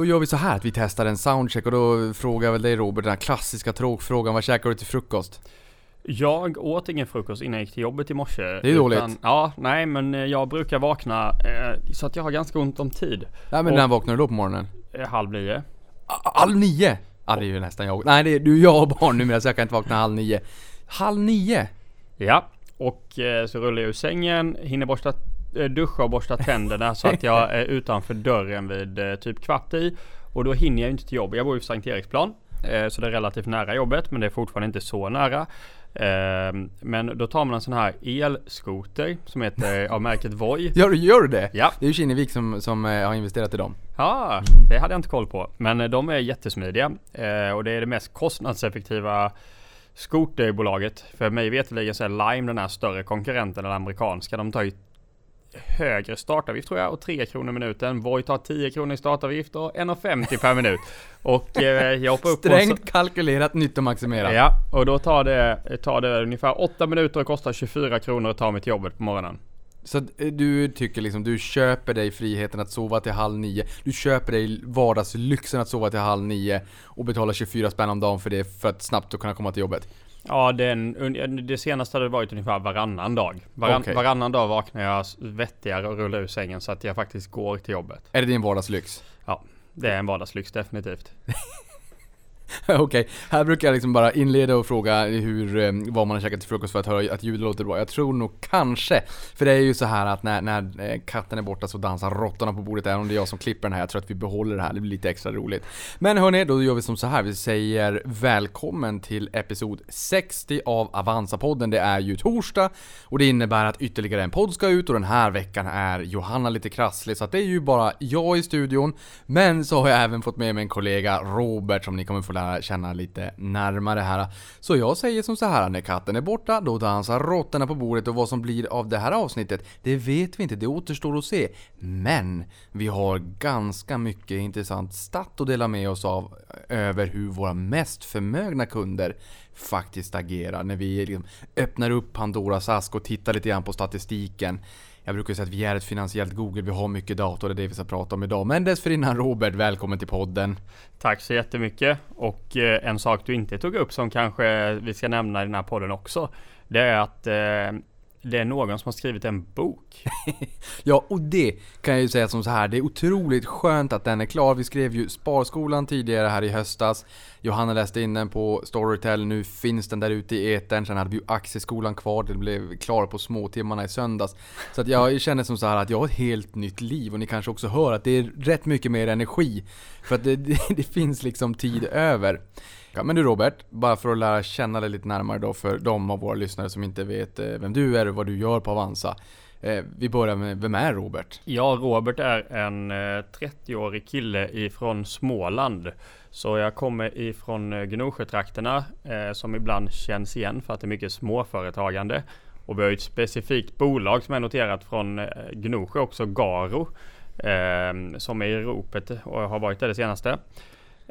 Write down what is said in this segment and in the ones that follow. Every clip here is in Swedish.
Då gör vi så här att vi testar en soundcheck och då frågar jag väl dig Robert den här klassiska tråkfrågan. Vad käkar du till frukost? Jag åt ingen frukost innan jag gick till jobbet i morse. Det är dåligt. Ja, nej men jag brukar vakna eh, så att jag har ganska ont om tid. Nej men Och- när vaknar du då på morgonen? Eh, halv nio. Halv nio? Ja det är ju nästan jag. Nej det är, du jag har barn numera så jag kan inte vakna halv nio. Halv nio? Ja, och eh, så rullar jag ur sängen, hinner borsta, duscha och borsta tänderna så att jag är utanför dörren vid eh, typ kvart i. Och då hinner jag inte till jobb. Jag bor ju på Sankt Eriksplan. Eh, så det är relativt nära jobbet men det är fortfarande inte så nära. Eh, men då tar man en sån här elskoter som heter av märket Voi. Gör, gör du det? Ja. Det är ju Kinnevik som, som eh, har investerat i dem. Ja, det hade jag inte koll på. Men eh, de är jättesmidiga eh, och det är det mest kostnadseffektiva skoterbolaget. För mig veterligen så är Lime den här större konkurrenten, den amerikanska. De tar ju högre startavgift tror jag och 3 kronor minuten. Voi tar 10 kronor i startavgift och 1,50 per minut. Och eh, jag hoppar upp på... Strängt kalkylerat, nyttomaximerat. Ja, och då tar det, tar det ungefär 8 minuter och kostar 24 kronor att ta mig till jobbet på morgonen. Så eh, du tycker liksom, du köper dig friheten att sova till halv nio. Du köper dig vardagslyxen att sova till halv nio och betala 24 spänn om dagen för det för att snabbt kunna komma till jobbet. Ja, den, det senaste hade varit ungefär varannan dag. Varann, Okej. Varannan dag vaknar jag vettigare och rullar ur sängen så att jag faktiskt går till jobbet. Är det din vardagslyx? Ja, det är en vardagslyx definitivt. Okej, här brukar jag liksom bara inleda och fråga hur, eh, vad man har käkat till frukost för att höra att ljudet låter bra. Jag tror nog kanske, för det är ju så här att när, när eh, katten är borta så dansar råttorna på bordet, även om det är jag som klipper den här. Jag tror att vi behåller det här, det blir lite extra roligt. Men hörni, då gör vi som så här. vi säger välkommen till episod 60 av Avanza-podden. Det är ju torsdag och det innebär att ytterligare en podd ska ut och den här veckan är Johanna lite krasslig, så att det är ju bara jag i studion. Men så har jag även fått med mig en kollega, Robert, som ni kommer få lära känna lite närmare här. Så jag säger som så här, när katten är borta, då dansar råttorna på bordet och vad som blir av det här avsnittet, det vet vi inte, det återstår att se. Men vi har ganska mycket intressant stat att dela med oss av över hur våra mest förmögna kunder faktiskt agerar när vi liksom öppnar upp Pandoras ask och tittar lite grann på statistiken. Jag brukar säga att vi är ett finansiellt Google, vi har mycket data och det är det vi ska prata om idag. Men dessförinnan Robert, välkommen till podden. Tack så jättemycket. Och eh, en sak du inte tog upp som kanske vi ska nämna i den här podden också. Det är att eh, det är någon som har skrivit en bok. Ja, och det kan jag ju säga som så här. Det är otroligt skönt att den är klar. Vi skrev ju Sparskolan tidigare här i höstas. Johanna läste in den på Storytel. Nu finns den där ute i etern. Sen hade vi ju Aktieskolan kvar. Den blev klar på småtimmarna i söndags. Så att jag känner som så här att jag har ett helt nytt liv. Och ni kanske också hör att det är rätt mycket mer energi. För att det, det, det finns liksom tid över. Ja, men du Robert, bara för att lära känna dig lite närmare då för de av våra lyssnare som inte vet eh, vem du är och vad du gör på Avanza. Eh, vi börjar med, vem är Robert? Ja, Robert är en eh, 30-årig kille ifrån Småland. Så jag kommer ifrån Gnosjötrakterna som ibland känns igen för att det är mycket småföretagande. Och vi har ett specifikt bolag som är noterat från Gnosjö också, Garo. Som är i ropet och har varit det det senaste.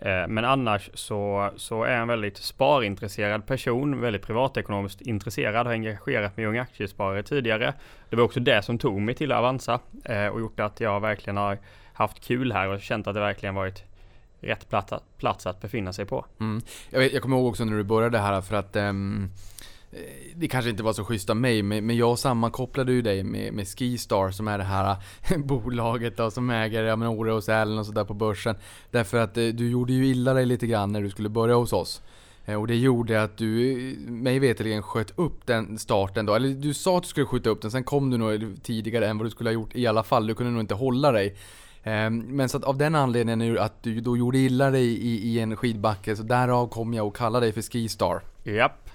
Eh, men annars så, så är jag en väldigt sparintresserad person, väldigt privatekonomiskt intresserad, har engagerat mig i Unga Aktiesparare tidigare. Det var också det som tog mig till Avanza eh, och gjort att jag verkligen har haft kul här och känt att det verkligen varit rätt plats att, plats att befinna sig på. Mm. Jag, vet, jag kommer ihåg också när du började här för att um Eh, det kanske inte var så schysst av mig, men, jag sammankopplade ju dig med, med Skistar som är det här eh, bolaget då, som äger ja, men Åre och Sälen och sådär på börsen. Därför att eh, du gjorde ju illa dig lite grann när du skulle börja hos oss. Och det gjorde att du, mig veterligen sköt upp den starten då. Eller du sa att du skulle skjuta upp den, sen kom du nog tidigare än vad du skulle ha gjort i alla fall. Du kunde nog inte hålla dig. Ehm, men så att av den anledningen är att du då gjorde illa dig i, i en skidbacke, så därav kom jag att kalla dig för Skistar. Japp,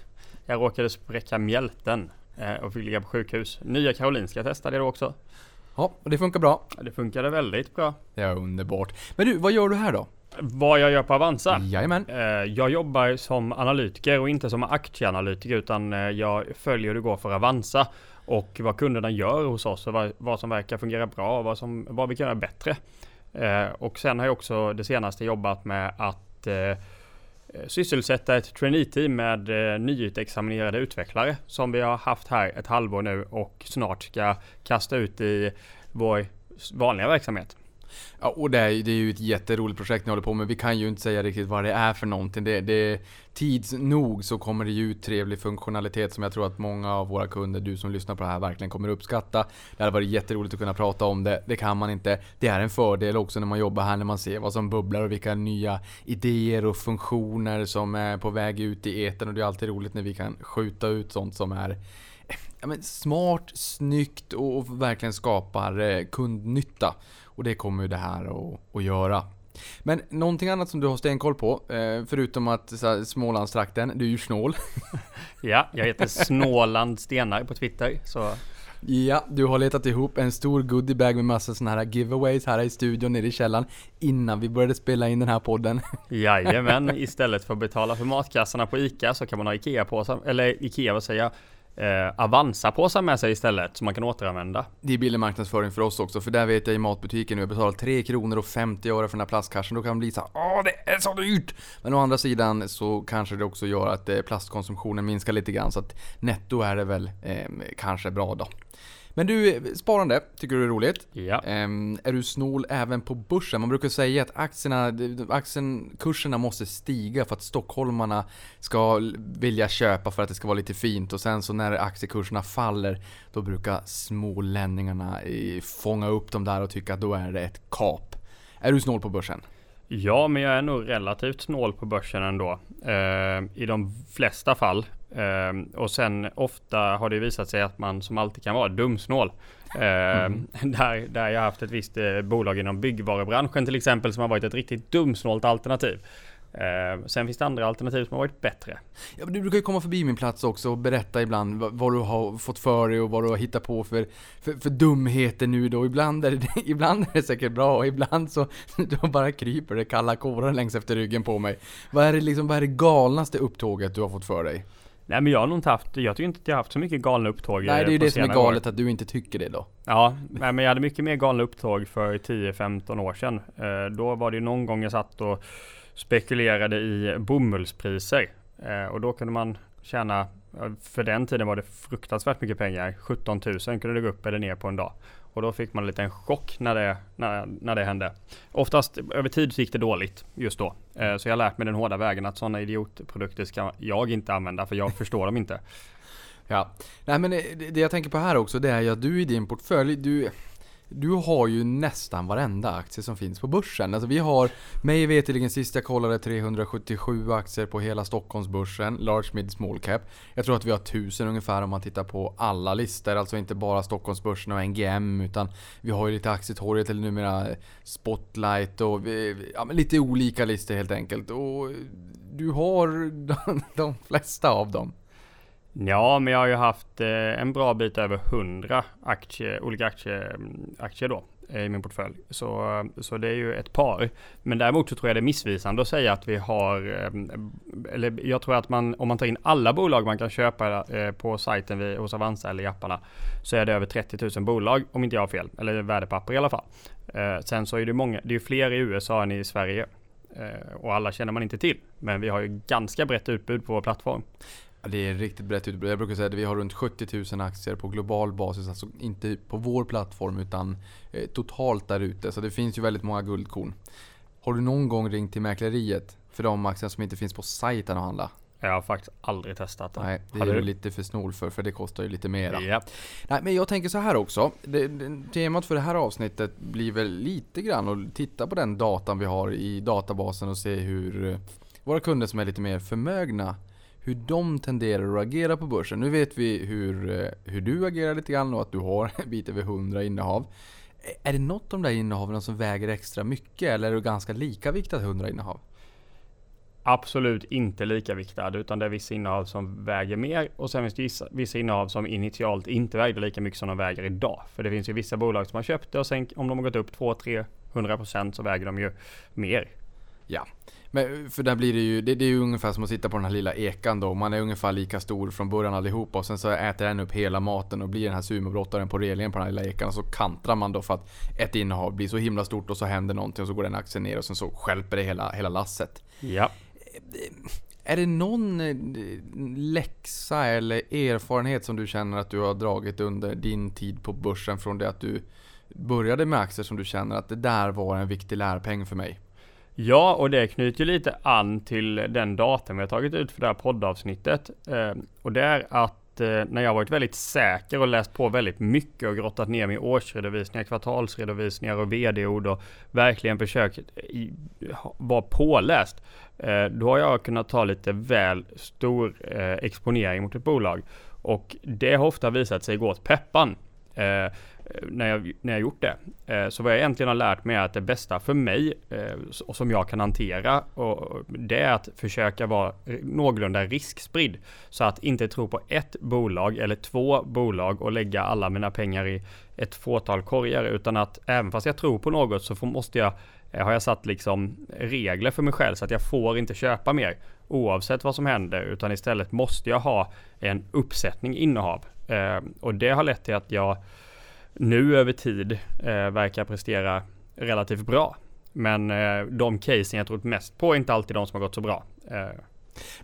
jag råkade spräcka mjälten eh, och fick ligga på sjukhus. Nya Karolinska testade jag då också. Ja, och det funkar bra. Det funkade väldigt bra. Är underbart. Men du, vad gör du här då? Vad jag gör på Avanza? Jajamän. Eh, Jag jobbar som analytiker och inte som aktieanalytiker utan eh, jag följer hur det går för Avanza och vad kunderna gör hos oss och vad, som verkar fungera bra och vad, som, vad vi kan göra bättre. Och sen har jag också det senaste jobbat med att Eh, sysselsätta ett trainee-team med eh, nyutexaminerade utvecklare som vi har haft här ett halvår nu och snart ska kasta ut i vår vanliga verksamhet. Ja, och det är, det är ju ett jätteroligt projekt ni håller på med. Vi kan ju inte säga riktigt vad det är för någonting. Det, det, tids nog så kommer det ju ut trevlig funktionalitet som jag tror att många av våra kunder, du som lyssnar på det här, verkligen kommer uppskatta. Det hade varit jätteroligt att kunna prata om det. Det kan man inte. Det är en fördel också när man jobbar här, när man ser vad som bubblar och vilka nya idéer och funktioner som är på väg ut i etern. Och det är alltid roligt när vi kan skjuta ut sånt som är ja, men smart, snyggt och verkligen skapar eh, kundnytta. Och det kommer ju det här att, göra. Men någonting annat som du har stenkoll på, eh, förutom att så Smålandstrakten, du är ju snål. Ja, jag heter Snåland Stenar på Twitter. Så Ja, du har letat ihop en stor goodiebag med massa sådana här giveaways här i studion nere i källaren innan vi började spela in den här podden. Jajamän, istället för att betala för matkassarna på ICA så kan man ha IKEA-påsar, eller IKEA vad säger jag, eh, Avanza-påsar med sig istället som man kan återanvända. Det är billig marknadsföring för oss också, för där vet jag i matbutiken nu, jag betalar 3 kronor och 50 öre för den här plastkassen, då kan det bli så här, Åh, det är så dyrt! Men å andra sidan så kanske det också gör att eh, plastkonsumtionen minskar lite grann, så att netto är det väl eh, kanske bra då. Men du, sparande tycker du är roligt. Ja. Ehm, är du snål även på börsen? Man brukar säga att aktierna, aktiekurserna måste stiga för att stockholmarna ska vilja köpa för att det ska vara lite fint. Och sen så när aktiekurserna faller, då brukar smålänningarna fånga upp dem där och tycka att då är det ett kap. Är du snål på börsen? Ja, men jag är nog relativt snål på börsen ändå. Eh, I de flesta fall. Eh, och sen ofta har det visat sig att man som alltid kan vara dumsnål. Eh, mm. där, där jag haft ett visst eh, bolag inom byggvarubranschen till exempel som har varit ett riktigt dumsnålt alternativ. Eh, sen finns det andra alternativ som har varit bättre. Ja, du brukar ju komma förbi min plats också och berätta ibland vad, vad, du har fått för dig och vad du har hittat på för, för, för dumheter nu då. Ibland är, det, ibland är det säkert bra och ibland så då bara kryper det kalla kårar längs efter ryggen på mig. Vad är det, liksom, vad är det galnaste upptåget du har fått för dig? Nej men jag har nog inte haft, jag tycker inte att jag har haft så mycket galna upptåg Nej det är ju det som är galet år. att du inte tycker det då. Ja, men jag hade mycket mer galna upptåg för 10-15 år sedan. Eh, då var det ju någon gång jag satt och spekulerade i bomullspriser. Eh, och då kunde man tjäna, för den tiden var det fruktansvärt mycket pengar. 17 000 kunde det gå upp eller ner på en dag. Och då fick man en liten chock när det, när, när det hände. Oftast över tid så gick det dåligt just då. Eh, så jag har lärt mig den hårda vägen att sådana idiotprodukter ska jag inte använda för jag förstår dem inte. Ja, nej men det, det jag tänker på här också det är ju att du i din portfölj, du du har ju nästan varenda aktie som finns på börsen. Alltså vi har, mig veterligen sist jag kollade, 377 aktier på hela Stockholmsbörsen. Large, mid, small cap. Jag tror att vi har 1000 ungefär om man tittar på alla listor. Alltså inte bara Stockholmsbörsen och NGM. Utan vi har ju lite Aktietorget eller numera Spotlight och vi, ja, lite olika listor helt enkelt. Och du har de, de flesta av dem. Ja, men jag har ju haft eh, en bra bit över 100 aktie, olika aktie, mm, aktier då eh, i min portfölj. Så, eh, så det är ju ett par. Men däremot så tror jag det är missvisande att säga att vi har, eller jag tror att man, om man tar in alla bolag man kan köpa på sajten vid, hos Avanza eller i apparna, så är det över 30 000 bolag om inte jag har fel. Eller värdepapper i alla fall. Sen så är det många, det är fler i USA än i Sverige. Och alla känner man inte till. Men vi har ju ganska brett utbud på vår plattform. Det är riktigt brett utbud. Jag brukar säga att vi har runt 70 000 aktier på global basis. Alltså inte på vår plattform utan eh, totalt där ute. Så det finns ju väldigt många guldkorn. Har du någon gång ringt till mäkleriet för de aktier som inte finns på sajten att handla? Jag har faktiskt aldrig testat det. Nej, det är du lite för snål för, för det kostar ju lite mera. Ja. Nej, men jag tänker så här också. Det, det, temat för det här avsnittet blir väl lite grann att titta på den datan vi har i databasen och se hur eh, våra kunder som är lite mer förmögna hur de tenderar att agera på börsen. Nu vet vi hur, eh, hur du agerar lite grann och att du har en bit över 100 innehav. Är det något av de där innehaven som väger extra mycket eller är det ganska lika viktat 100 innehav? Absolut inte lika viktad utan det är vissa innehav som väger mer och sen finns det vissa, vissa innehav som initialt inte vägde lika mycket som de väger idag. För det finns ju vissa bolag som har köpt det och sen om de har gått upp 2-300% så väger de ju mer. Ja, men för där blir det ju, det, det, är ju ungefär som att sitta på den här lilla ekan då. Man är ungefär lika stor från början allihopa och sen så äter den upp hela maten och blir den här sumobrottaren på relingen på den här lilla ekan. Och så kantrar man då för att ett innehav blir så himla stort och så händer någonting och så går den aktien ner och sen så skälper det hela, hela lasset. Ja. Är det någon eh, läxa eller erfarenhet som du känner att du har dragit under din tid på börsen från det att du började med aktier som du känner att det där var en viktig lärpeng för mig? Ja, och det knyter lite an till den datum vi har tagit ut för det här poddavsnittet. Eh, och det är att eh, när jag varit väldigt säker och läst på väldigt mycket och grottat ner mig i årsredovisningar, kvartalsredovisningar och vd-ord och verkligen försökt eh, vara påläst. Eh, då har jag kunnat ta lite väl stor eh, exponering mot ett bolag. Och det har ofta visat sig gå åt peppan. Eh, Eh, när jag, när jag gjort det. Eh, så vad jag egentligen har lärt mig är att det bästa för mig eh, och som jag kan hantera och det är att försöka vara någorlunda riskspridd. Så att inte tro på ett bolag eller två bolag och lägga alla mina pengar i ett fåtal korgar utan att även fast jag tror på något så måste jag har jag satt liksom regler för mig själv så att jag får inte köpa mer oavsett vad som händer utan istället måste jag ha en uppsättning innehav. Och det har lett till att jag nu över tid eh, verkar prestera relativt bra. Men eh, de casen jag trott mest på är inte alltid de som har gått så bra. Eh.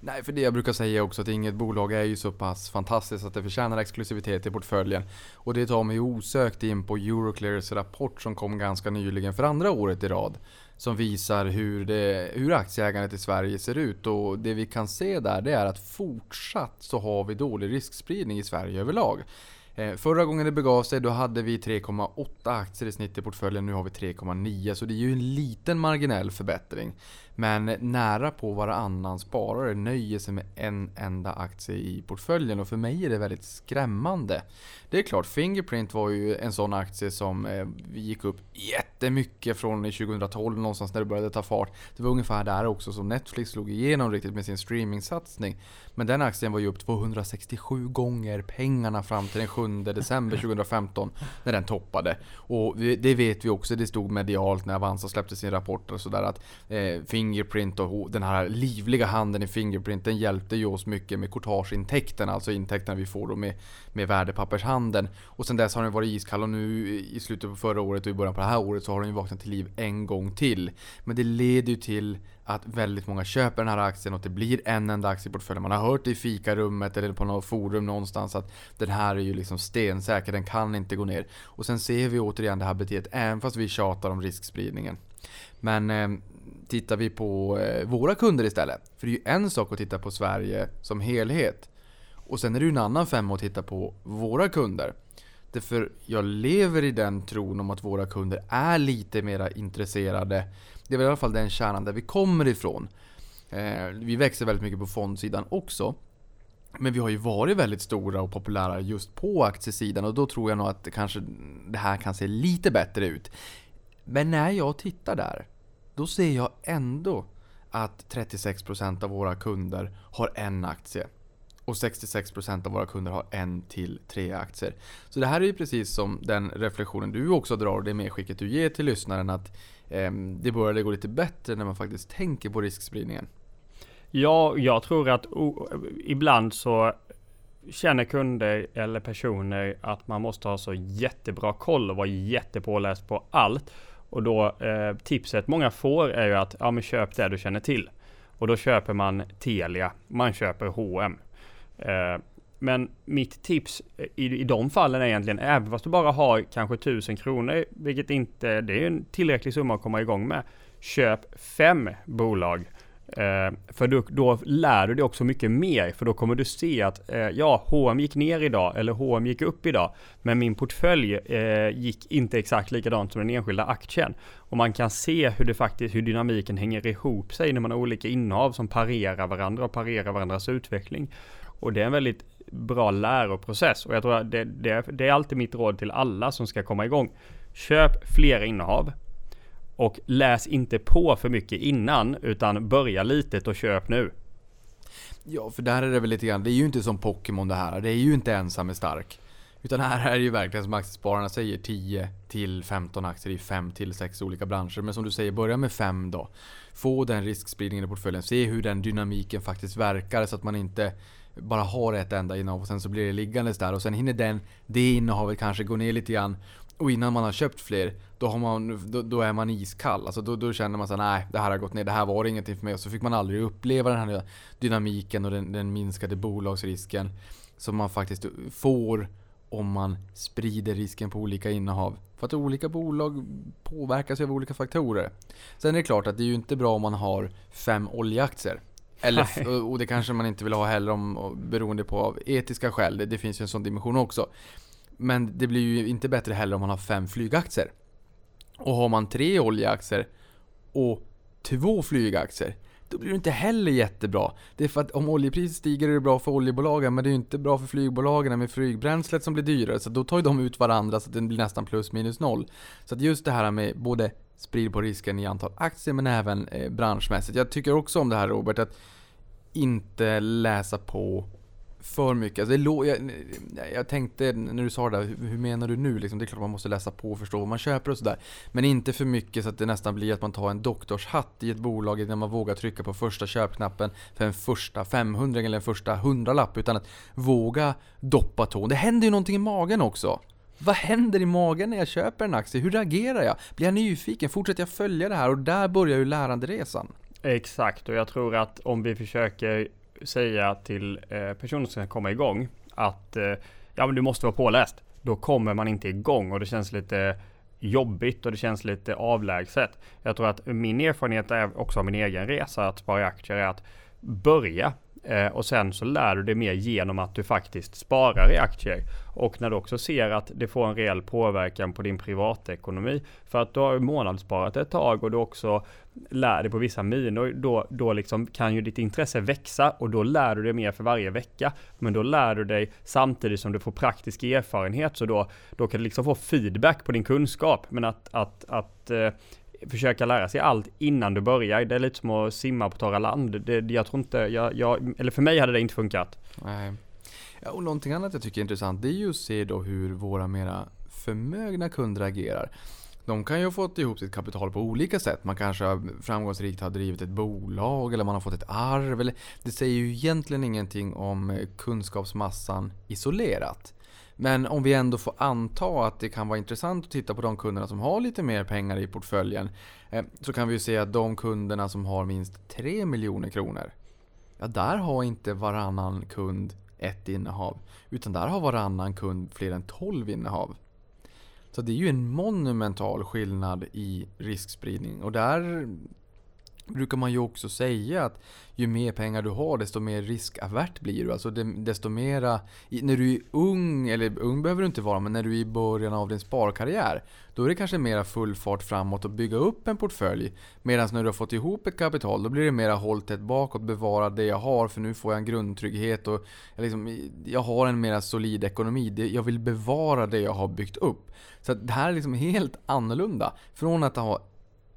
Nej, för det jag brukar säga också att inget bolag är ju så pass fantastiskt att det förtjänar exklusivitet i portföljen. Och det tar mig osökt in på Euroclears rapport som kom ganska nyligen för andra året i rad. Som visar hur, det, hur aktieägandet i Sverige ser ut. Och det vi kan se där det är att fortsatt så har vi dålig riskspridning i Sverige överlag. Eh, förra gången det begav sig då hade vi 3,8 aktier i snitt i portföljen. Nu har vi 3,9 så det är ju en liten marginell förbättring. Men nära på varannan sparare nöjer sig med en enda aktie i portföljen och för mig är det väldigt skrämmande. Det är klart, Fingerprint var ju en sån aktie som eh, gick upp jättemycket från 2012 någonstans när det började ta fart. Det var ungefär där också som Netflix slog igenom riktigt med sin streamingsatsning. Men den aktien var ju upp 267 gånger pengarna fram till den 7 december 2015 när den toppade. Och det vet vi också, det stod medialt när Avanza släppte sin rapport och sådär att eh, Fingerprint och den här livliga handeln i Fingerprint den hjälpte ju oss mycket med courtageintäkterna, alltså intäkterna vi får då med, med värdepappershandeln. Och sen dess har den varit iskall och nu i slutet på förra året och i början på det här året så har den ju vaknat till liv en gång till. Men det leder ju till att väldigt många köper den här aktien och att det blir en enda aktie i portföljen. Man har hört det i fikarummet eller på något forum någonstans att den här är ju liksom stensäker, den kan inte gå ner. Och sen ser vi återigen det här beteendet även fast vi tjatar om riskspridningen. Men eh, tittar vi på eh, våra kunder istället. För det är ju en sak att titta på Sverige som helhet. Och sen är det ju en annan femma att titta på våra kunder. Därför jag lever i den tron om att våra kunder är lite mer intresserade. Det är väl i alla fall den kärnan där vi kommer ifrån. Eh, vi växer väldigt mycket på fondsidan också. Men vi har ju varit väldigt stora och populära just på aktiesidan och då tror jag nog att kanske det här kan se lite bättre ut. Men när jag tittar där, då ser jag ändå att 36% av våra kunder har en aktie. Och 66% av våra kunder har en till tre aktier. Så det här är ju precis som den reflektionen du också drar och det medskicket du ger till lyssnaren att eh, det började gå lite bättre när man faktiskt tänker på riskspridningen. Ja, jag tror att o, ibland så känner kunder eller personer att man måste ha så jättebra koll och vara jättepåläst på allt. Och då eh, tipset många får är ju att ja, men köp det du känner till. Och då köper man Telia, man köper H&M. Eh, men mitt tips eh, i, i de fallen är egentligen, även fast du bara har kanske 1000 kronor, vilket inte, det är en tillräcklig summa att komma igång med. Köp fem bolag Eh, för då, då, lär du dig också mycket mer, för då kommer du se att eh, ja, H&M gick ner idag, eller H&M gick upp idag, men min portfölj eh, gick inte exakt likadant som den enskilda aktien. Och man kan se hur det faktiskt, hur dynamiken hänger ihop sig när man har olika innehav som parerar varandra och parerar varandras utveckling. Och det är en väldigt bra läroprocess och jag tror att det, det, det är alltid mitt råd till alla som ska komma igång. Köp flera innehav. Och läs inte på för mycket innan, utan börja litet och köp nu. Ja, för där är det väl lite grann, det är ju inte som Pokémon det här. Det är ju inte ensam är stark. Utan här är det ju verkligen som aktiespararna säger 10 till 15 aktier i 5 till 6 olika branscher. Men som du säger, börja med 5 då. Få den riskspridningen i portföljen. Se hur den dynamiken faktiskt verkar så att man inte bara har ett enda innehav och sen så blir det liggandes där och sen hinner den, det innehavet kanske gå ner lite grann och innan man har köpt fler, då, har man, då, då är man iskall. Alltså då, då känner man så nej det här har gått ner, det här var ingenting för mig. Och så fick man aldrig uppleva den här dynamiken och den, den minskade bolagsrisken som man faktiskt får om man sprider risken på olika innehav. För att olika bolag påverkas av olika faktorer. Sen är det klart att det är ju inte bra om man har fem oljeaktier. Eller, och det kanske man inte vill ha heller om, beroende på av etiska skäl. Det, det finns ju en sån dimension också. Men det blir ju inte bättre heller om man har fem flygaktier. Och har man tre oljeaktier och två flygaktier, då blir det inte heller jättebra. Det är för att om oljepriset stiger är det bra för oljebolagen, men det är ju inte bra för flygbolagen med flygbränslet som blir dyrare. Så då tar ju de ut varandra så att det blir nästan plus minus noll. Så att just det här med både sprid på risken i antal aktier men även eh, branschmässigt. Jag tycker också om det här Robert, att inte läsa på för mycket. Alltså det jag, jag tänkte när du sa det där, hur menar du nu? Liksom, det är klart man måste läsa på och förstå vad man köper och sådär. Men inte för mycket så att det nästan blir att man tar en doktorshatt i ett bolag när man vågar trycka på första köpknappen för en första 500 eller en första 100-lapp. Utan att våga doppa tån. Det händer ju någonting i magen också. Vad händer i magen när jag köper en aktie? Hur reagerar jag? Blir jag nyfiken? Fortsätter jag följa det här? Och där börjar ju läranderesan. Exakt, och jag tror att om vi försöker säga till eh, personer som ska komma igång att eh, ja, men du måste vara påläst. Då kommer man inte igång och det känns lite jobbigt och det känns lite avlägset. Jag tror att min erfarenhet är också av min egen resa att spara i aktier är att börja Eh, och sen så lär du dig mer genom att du faktiskt sparar i aktier. Och när du också ser att det får en reell påverkan på din privatekonomi. För att du har månadssparat ett tag och du också lär dig på vissa minor. Då, då liksom kan ju ditt intresse växa och då lär du dig mer för varje vecka. Men då lär du dig samtidigt som du får praktisk erfarenhet. Så då, då kan du liksom få feedback på din kunskap. Men att, att, att eh, försöka lära sig allt innan du börjar. Det är lite som att simma på torra land. Det, jag tror inte, jag, jag, eller för mig hade det inte funkat. Nej. Ja, och någonting annat jag tycker är intressant det är ju att se då hur våra mera förmögna kunder agerar. De kan ju ha fått ihop sitt kapital på olika sätt. Man kanske framgångsrikt har drivit ett bolag eller man har fått ett arv. Eller, det säger ju egentligen ingenting om kunskapsmassan isolerat. Men om vi ändå får anta att det kan vara intressant att titta på de kunderna som har lite mer pengar i portföljen. Eh, så kan vi ju se att de kunderna som har minst 3 miljoner kronor. Ja, där har inte varannan kund ett innehav. Utan där har varannan kund fler än 12 innehav. Så det är ju en monumental skillnad i riskspridning. Och där brukar man ju också säga att ju mer pengar du har desto mer riskavärt blir du. Alltså desto mera, när du är ung, eller ung behöver du inte vara, men när du är i början av din sparkarriär. Då är det kanske mera full fart framåt och bygga upp en portfölj. Medan när du har fått ihop ett kapital, då blir det mera håll tätt bakåt, bevara det jag har för nu får jag en grundtrygghet och jag, liksom, jag har en mera solid ekonomi. Jag vill bevara det jag har byggt upp. Så det här är liksom helt annorlunda. Från att ha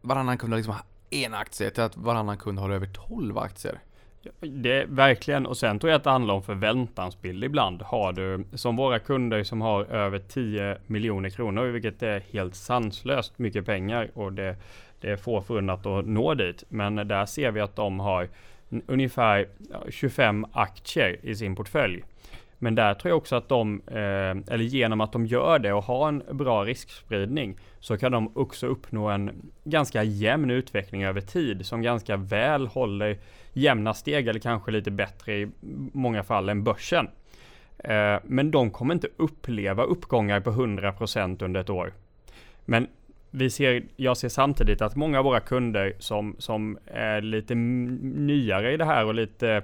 varannan kund liksom en aktie till att varannan kund har över 12 aktier. Det är verkligen, och sen tror jag att det handlar om förväntansbild ibland. Har du, som våra kunder som har över 10 miljoner kronor, vilket är helt sanslöst mycket pengar och det, det är få förunnat att nå dit. Men där ser vi att de har ungefär 25 aktier i sin portfölj. Men där tror jag också att de, eh, eller genom att de gör det och har en bra riskspridning, så kan de också uppnå en ganska jämn utveckling över tid som ganska väl håller jämna steg eller kanske lite bättre i många fall än börsen. Eh, men de kommer inte uppleva uppgångar på 100% under ett år. Men vi ser, jag ser samtidigt att många av våra kunder som, som är lite nyare i det här och lite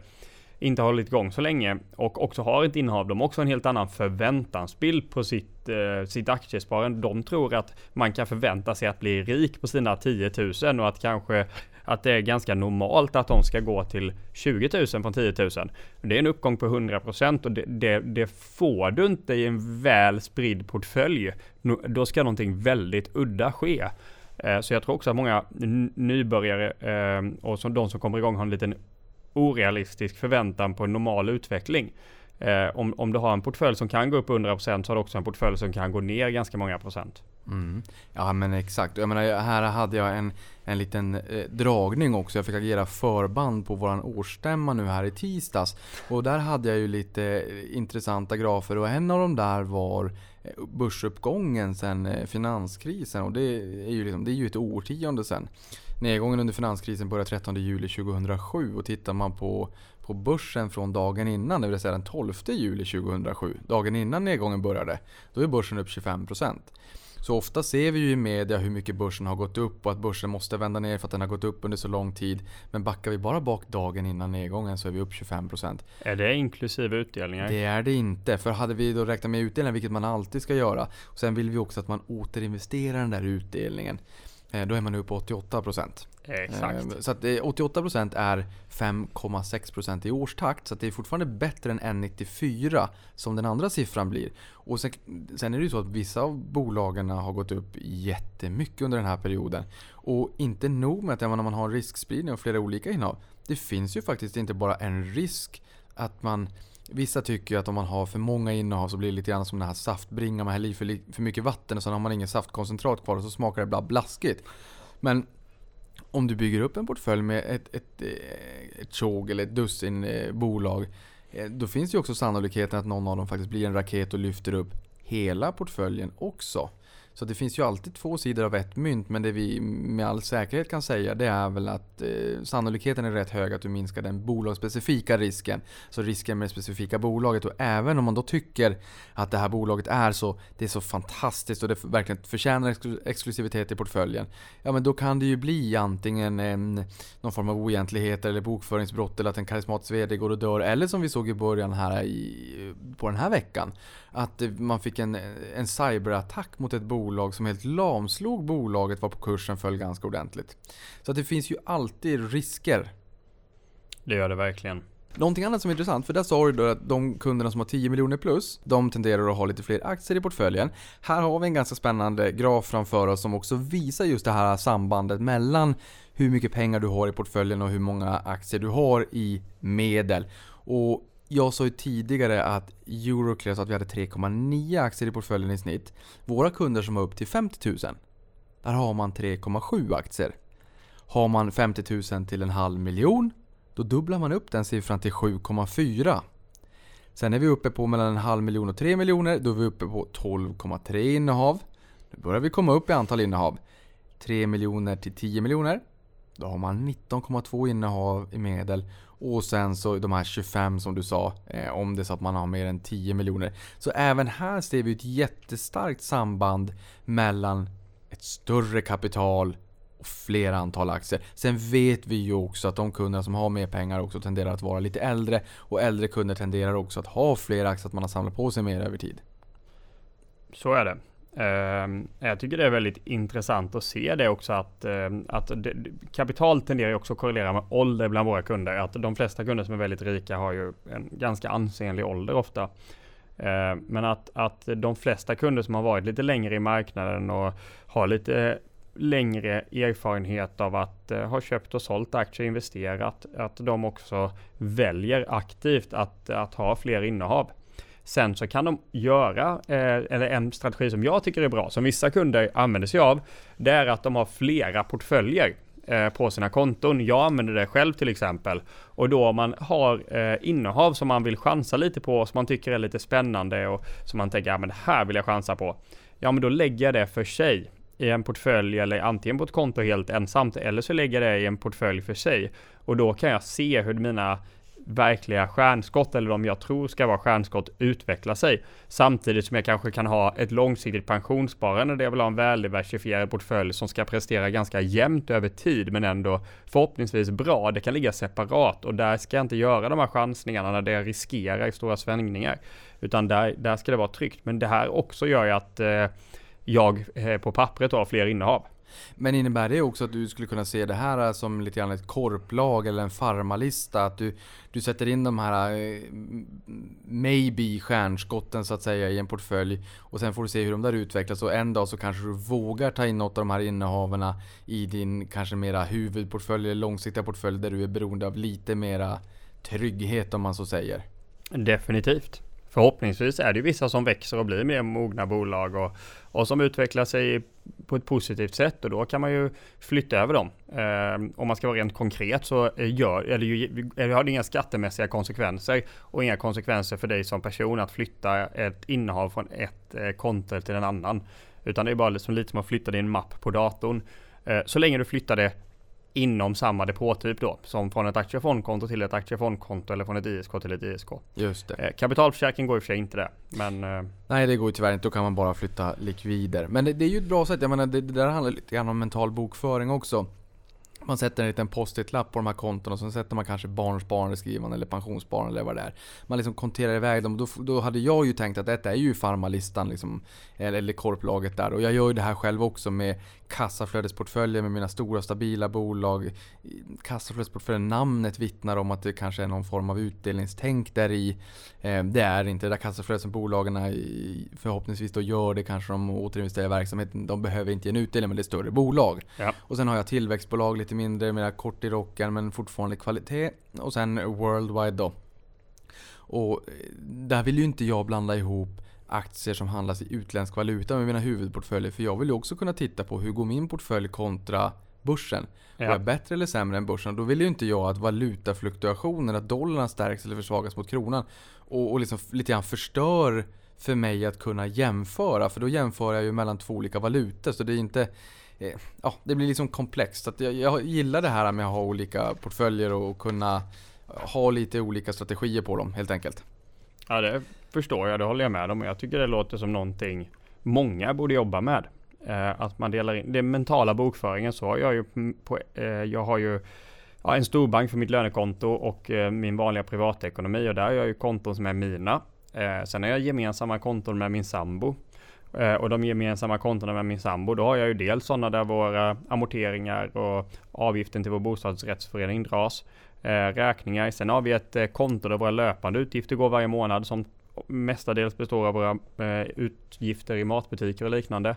inte hållit igång så länge och också har ett innehav. De har också en helt annan förväntansbild på sitt, eh, sitt aktiesparande. De tror att man kan förvänta sig att bli rik på sina 10 000 och att kanske att det är ganska normalt att de ska gå till 20 000 från 10 000. Det är en uppgång på 100 procent och det, det, det får du inte i en väl spridd portfölj. Då ska någonting väldigt udda ske. Eh, så jag tror också att många nybörjare eh, och som de som kommer igång har en liten orealistisk förväntan på en normal utveckling. Eh, om, om du har en portfölj som kan gå upp 100% så har du också en portfölj som kan gå ner ganska många procent. Mm. Ja men exakt. Jag menar, här hade jag en, en liten eh, dragning också. Jag fick agera förband på våran årsstämma nu här i tisdags. Och där hade jag ju lite eh, intressanta grafer och en av dem där var eh, börsuppgången sen eh, finanskrisen. Och det är ju, liksom, det är ju ett årtionde sen. Nedgången under finanskrisen började 13 juli 2007 och tittar man på, på börsen från dagen innan, det vill säga den 12 juli 2007, dagen innan nedgången började, då är börsen upp 25%. Så ofta ser vi ju i media hur mycket börsen har gått upp och att börsen måste vända ner för att den har gått upp under så lång tid. Men backar vi bara bak dagen innan nedgången så är vi upp 25%. Är det inklusive utdelningar? Det är det inte. För hade vi då räknat med utdelningen, vilket man alltid ska göra. Och sen vill vi också att man återinvesterar den där utdelningen. Eh, då är man nu på 88%. Exakt. Eh, så att 88% är 5,6% i årstakt. Så det är fortfarande bättre än 1,94 som den andra siffran blir. Och sen, sen, är det ju så att vissa av bolagen har gått upp jättemycket under den här perioden. Och inte nog med att när man har riskspridning och flera olika innehav. Det finns ju faktiskt inte bara en risk att man Vissa tycker ju att om man har för många innehav så blir det lite grann som den här saftbringan. Man häller i för, för mycket vatten och sen har man ingen saftkoncentrat kvar och så smakar det bara blaskigt. Men om du bygger upp en portfölj med ett, ett, eh, ett tjog eller ett dussin eh, bolag. Eh, då finns det ju också sannolikheten att någon av dem faktiskt blir en raket och lyfter upp hela portföljen också. Så det finns ju alltid två sidor av ett mynt men det vi med all säkerhet kan säga det är väl att eh, sannolikheten är rätt hög att du minskar den bolagsspecifika risken. Så risken med det specifika bolaget och även om man då tycker att det här bolaget är så, det är så fantastiskt och det verkligen förtjänar exklusivitet i portföljen. Ja men då kan det ju bli antingen en, någon form av oegentligheter eller bokföringsbrott eller att en karismatisk VD går och dör. Eller som vi såg i början här i, på den här veckan. Att man fick en, en cyberattack mot ett bolag som helt lamslog bolaget var på kursen föll ganska ordentligt. Så att det finns ju alltid risker. Det gör det verkligen. Någonting annat som är intressant, för där sa du då att de kunderna som har 10 miljoner plus, de tenderar att ha lite fler aktier i portföljen. Här har vi en ganska spännande graf framför oss som också visar just det här sambandet mellan hur mycket pengar du har i portföljen och hur många aktier du har i medel. Och jag sa ju tidigare att Euroclear sa att vi hade 3,9 aktier i portföljen i snitt. Våra kunder som har upp till 50 000, där har man 3,7 aktier. Har man 50 000 till en halv miljon, då dubblar man upp den siffran till 7,4. Sen är vi uppe på mellan en halv miljon och 3 miljoner, då är vi uppe på 12,3 innehav. Nu börjar vi komma upp i antal innehav. 3 miljoner till 10 miljoner. Då har man 19,2 innehav i medel och sen så de här 25 som du sa, eh, om det är så att man har mer än 10 miljoner. Så även här ser vi ett jättestarkt samband mellan ett större kapital och fler antal aktier. Sen vet vi ju också att de kunder som har mer pengar också tenderar att vara lite äldre. Och äldre kunder tenderar också att ha fler aktier, att man har samlat på sig mer över tid. Så är det. Ehm, jag tycker det är väldigt intressant att se det också att, ehm, att kapital tenderar också att korrelera med ålder bland våra kunder. Att de flesta kunder som är väldigt rika har ju en ganska ansenlig ålder ofta. Ehm, men att, att de flesta kunder som har varit lite längre i marknaden och har lite längre erfarenhet av att eh, ha köpt och sålt aktier och investerat, att de också väljer aktivt att, att ha fler innehav. Sen så kan de göra, eh, eller en strategi som jag tycker är bra, som vissa kunder använder sig av, det är att de har flera portföljer eh, på sina konton. Jag använder det själv till exempel. Och då om man har eh, innehav som man vill chansa lite på, som man tycker är lite spännande och som man tänker, ja men det här vill jag chansa på. Ja men då lägger jag det för sig i en portfölj eller antingen på ett konto helt ensamt eller så lägger jag det i en portfölj för sig. Och då kan jag se hur mina verkliga stjärnskott eller de jag tror ska vara stjärnskott utveckla sig. Samtidigt som jag kanske kan ha ett långsiktigt pensionssparande där jag vill ha en väldiversifierad portfölj som ska prestera ganska jämnt över tid men ändå förhoppningsvis bra. Det kan ligga separat och där ska jag inte göra de här chansningarna när det riskerar i stora svängningar. Utan där, där ska det vara tryggt. Men det här också gör ju att eh, jag eh, på pappret har fler innehav. Men innebär det också att du skulle kunna se det här som lite grann ett korplag eller en farmalista? Att du, du sätter in de här eh, maybe stjärnskotten så att säga i en portfölj och sen får du se hur de där utvecklas och en dag så kanske du vågar ta in något av de här innehaven i din kanske mera huvudportfölj eller långsiktiga portfölj där du är beroende av lite mera trygghet om man så säger. Definitivt. Förhoppningsvis är det vissa som växer och blir mer mogna bolag och, och som utvecklar sig på ett positivt sätt och då kan man ju flytta över dem. Eh, om man ska vara rent konkret så gör, eller eller har det inga skattemässiga konsekvenser och inga konsekvenser för dig som person att flytta ett innehav från ett eh, konto till en annan. Utan det är bara liksom lite som att flytta din mapp på datorn. Eh, så länge du flyttar det inom samma depåtyp då. Som från ett aktiefondkonto till ett aktiefondkonto eller från ett ISK till ett ISK. Just det. Eh, kapitalförsäkring går i och för sig inte det. Men, eh, Nej det går ju tyvärr inte, då kan man bara flytta likvider. Men det, det är ju ett bra sätt, jag menar det, det där handlar lite grann om mental bokföring också. Man sätter en liten post-it-lapp på de här kontona och sen sätter man kanske barnsparande skrivande eller pensionssparande eller vad det är. Man liksom konterar iväg dem. Då, då hade jag ju tänkt att detta är ju farmalistan liksom, eller, eller korplaget där. Och jag gör ju det här själv också med kassaflödesportföljer med mina stora stabila bolag. Kassaflödesportföljen, namnet vittnar om att det kanske är någon form av utdelningstänk där i. Eh, det är inte det där kassaflödet som bolagen förhoppningsvis då gör. Det kanske de återinvesterar i verksamheten. De behöver inte ge en utdelning men det är större bolag. ja. Och sen har jag tillväxtbolag lite mindre, mera kort i rocken men fortfarande kvalitet. Och sen worldwide då. Och eh, där vill ju inte jag blanda ihop aktier som handlas i utländsk valuta med mina huvudportföljer. För jag vill ju också kunna titta på hur går min portfölj kontra börsen. Går Ja. jag bättre eller sämre än börsen? Då vill ju inte jag att valutafluktuationer, att dollarn stärks eller försvagas mot kronan och, och liksom lite grann förstör för mig att kunna jämföra. För då jämför jag ju mellan två olika valutor. Så det är inte Eh, ja, det blir liksom komplext. Så att jag, jag gillar det här med att ha olika portföljer och kunna ha lite olika strategier på dem helt enkelt. Ja det förstår jag, det håller jag med om. Jag tycker det låter som någonting många borde jobba med. Eh, att man delar in, den mentala bokföringen så har jag ju på, eh, jag har ju ja, en storbank för mitt lönekonto och eh, min vanliga privatekonomi och där har jag ju konton som är mina. Eh, sen har jag gemensamma konton med min sambo. Eh, och de gemensamma kontona med min sambo, då har jag ju dels sådana där våra amorteringar och avgiften till vår bostadsrättsförening dras. Eh, räkningar. Sen har vi ett eh, konto där våra löpande utgifter går varje månad som mestadels består av våra eh, utgifter i matbutiker och liknande.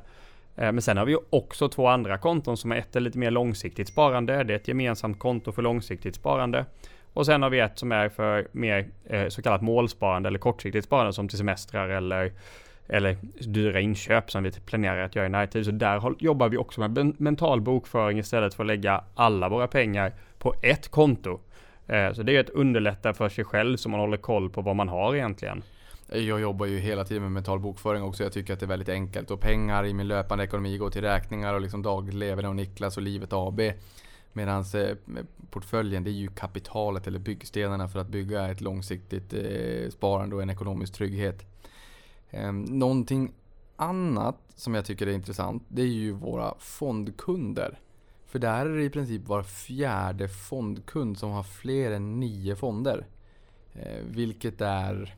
Eh, men sen har vi ju också två andra konton som är ett är lite mer långsiktigt sparande. Det är ett gemensamt konto för långsiktigt sparande. Och sen har vi ett som är för mer eh, så kallat målsparande eller kortsiktigt sparande som till semestrar eller eller dyra inköp som vi planerar att göra i närtid. Så där jobbar vi också med mental bokföring istället för att lägga alla våra pengar på ett konto. Eh, så det är ett underlätta för sig själv så man håller koll på vad man har egentligen. Jag jobbar ju hela tiden med mental bokföring också. Jag tycker att det är väldigt enkelt. Och pengar i min löpande ekonomi går till räkningar och liksom dagleverne och Niklas och Livet AB. Medan eh, portföljen, det är ju kapitalet eller byggstenarna för att bygga ett långsiktigt eh, sparande och en ekonomisk trygghet. Eh, någonting annat som jag tycker är intressant, det är ju våra fondkunder. För där är det i princip var fjärde fondkund som har fler än nio fonder. Eh, vilket är...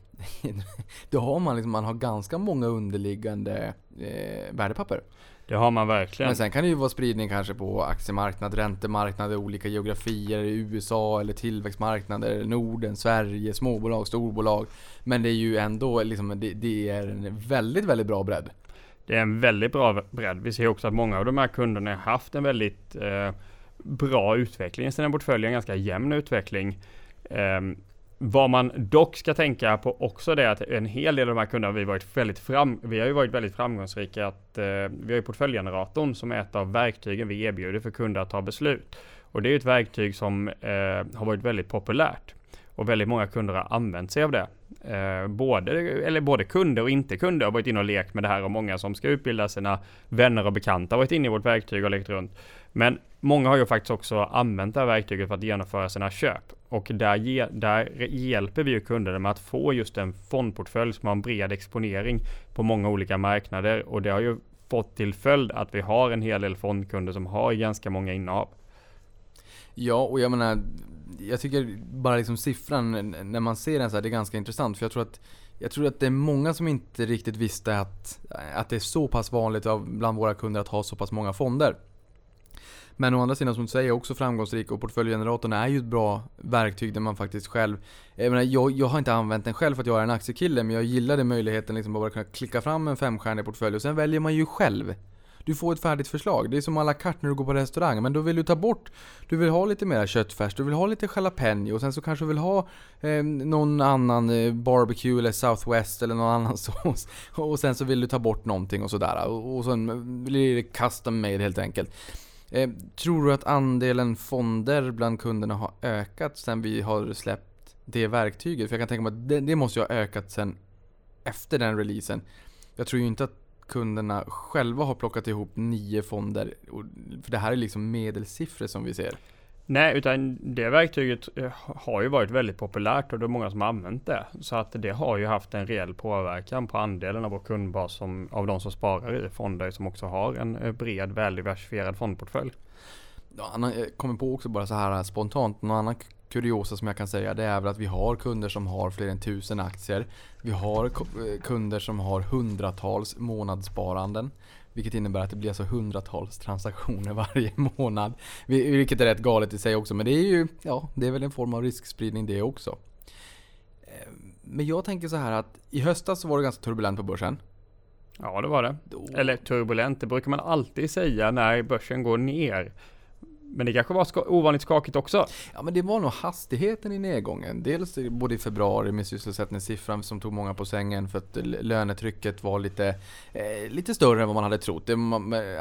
då har man liksom, man har ganska många underliggande eh, värdepapper. Det har man verkligen. Men sen kan det ju vara spridning kanske på aktiemarknad, räntemarknader, olika geografier, i USA eller tillväxtmarknader, Norden, Sverige, småbolag, storbolag. Men det är ju ändå liksom, det, det är en väldigt, väldigt bra bredd. Det är en väldigt bra bredd. Vi ser också att många av de här kunderna har haft en väldigt eh, bra utveckling i sina portföljer, en ganska jämn utveckling. Eh, vad man dock ska tänka på också det är att en hel del av de här kunderna har vi varit väldigt fram, vi har ju varit väldigt framgångsrika att eh, vi har ju portföljgeneratorn som är ett av verktygen vi erbjuder för kunder att ta beslut. Och det är ju ett verktyg som eh, har varit väldigt populärt. Och väldigt många kunder har använt sig av det. Eh, både, eller både kunder och inte kunder har varit inne och lekt med det här och många som ska utbilda sina vänner och bekanta har varit inne i vårt verktyg och lekt runt. Men många har ju faktiskt också använt det här verktyget för att genomföra sina köp. Och där, ge, där hjälper vi ju kunderna med att få just en fondportfölj som har en bred exponering på många olika marknader. Och det har ju fått till följd att vi har en hel del fondkunder som har ganska många innehav. Ja, och jag menar, jag tycker bara liksom siffran, när man ser den så här, det är ganska intressant. För jag tror att jag tror att det är många som inte riktigt visste att, att det är så pass vanligt bland våra kunder att ha så pass många fonder. Men å andra sidan som du säger, också framgångsrik och portföljgeneratorn är ju ett bra verktyg där man faktiskt själv Jag, menar, jag, jag har inte använt den själv för att jag är en aktiekille men jag gillade möjligheten liksom att bara kunna klicka fram en femstjärnig portfölj och sen väljer man ju själv. Du får ett färdigt förslag. Det är som à la carte när du går på restaurang. Men då vill du ta bort... Du vill ha lite mer köttfärs, du vill ha lite jalapeno och sen så kanske du vill ha eh, någon annan eh, barbecue eller southwest eller någon annan sås. Och sen så vill du ta bort någonting och sådär. Och, och sen blir det custom made helt enkelt. Eh, tror du att andelen fonder bland kunderna har ökat sen vi har släppt det verktyget? För jag kan tänka mig att det, det måste ju ha ökat sen efter den releasen. Jag tror ju inte att kunderna själva har plockat ihop nio fonder. För det här är liksom medelsiffror som vi ser. Nej, utan det verktyget eh, har ju varit väldigt populärt och det är många som har använt det. Så att det har ju haft en reell påverkan på andelen av vår kundbas som, av de som sparar i fonder som också har en eh, bred väldiversifierad fondportfölj. Jag kommer på också bara så här spontant, någon annan kuriosa som jag kan säga det är väl att vi har kunder som har fler än tusen aktier. Vi har eh, kunder som har hundratals månadssparanden. Vilket innebär att det blir alltså hundratals transaktioner varje månad. Vilket är rätt galet i sig också. Men det är ju, ja, det är väl en form av riskspridning det också. Eh, men jag tänker så här att i höstas så var det ganska turbulent på börsen. Ja, det var det. Då... Eller turbulent, det brukar man alltid säga när börsen går ner. Men det kanske var ska ovanligt skakigt också? Ja, men det var nog hastigheten i nedgången. Dels både i februari med sysselsättningssiffran som tog många på sängen för att lönetrycket var lite, eh, lite större än vad man hade trott. Det,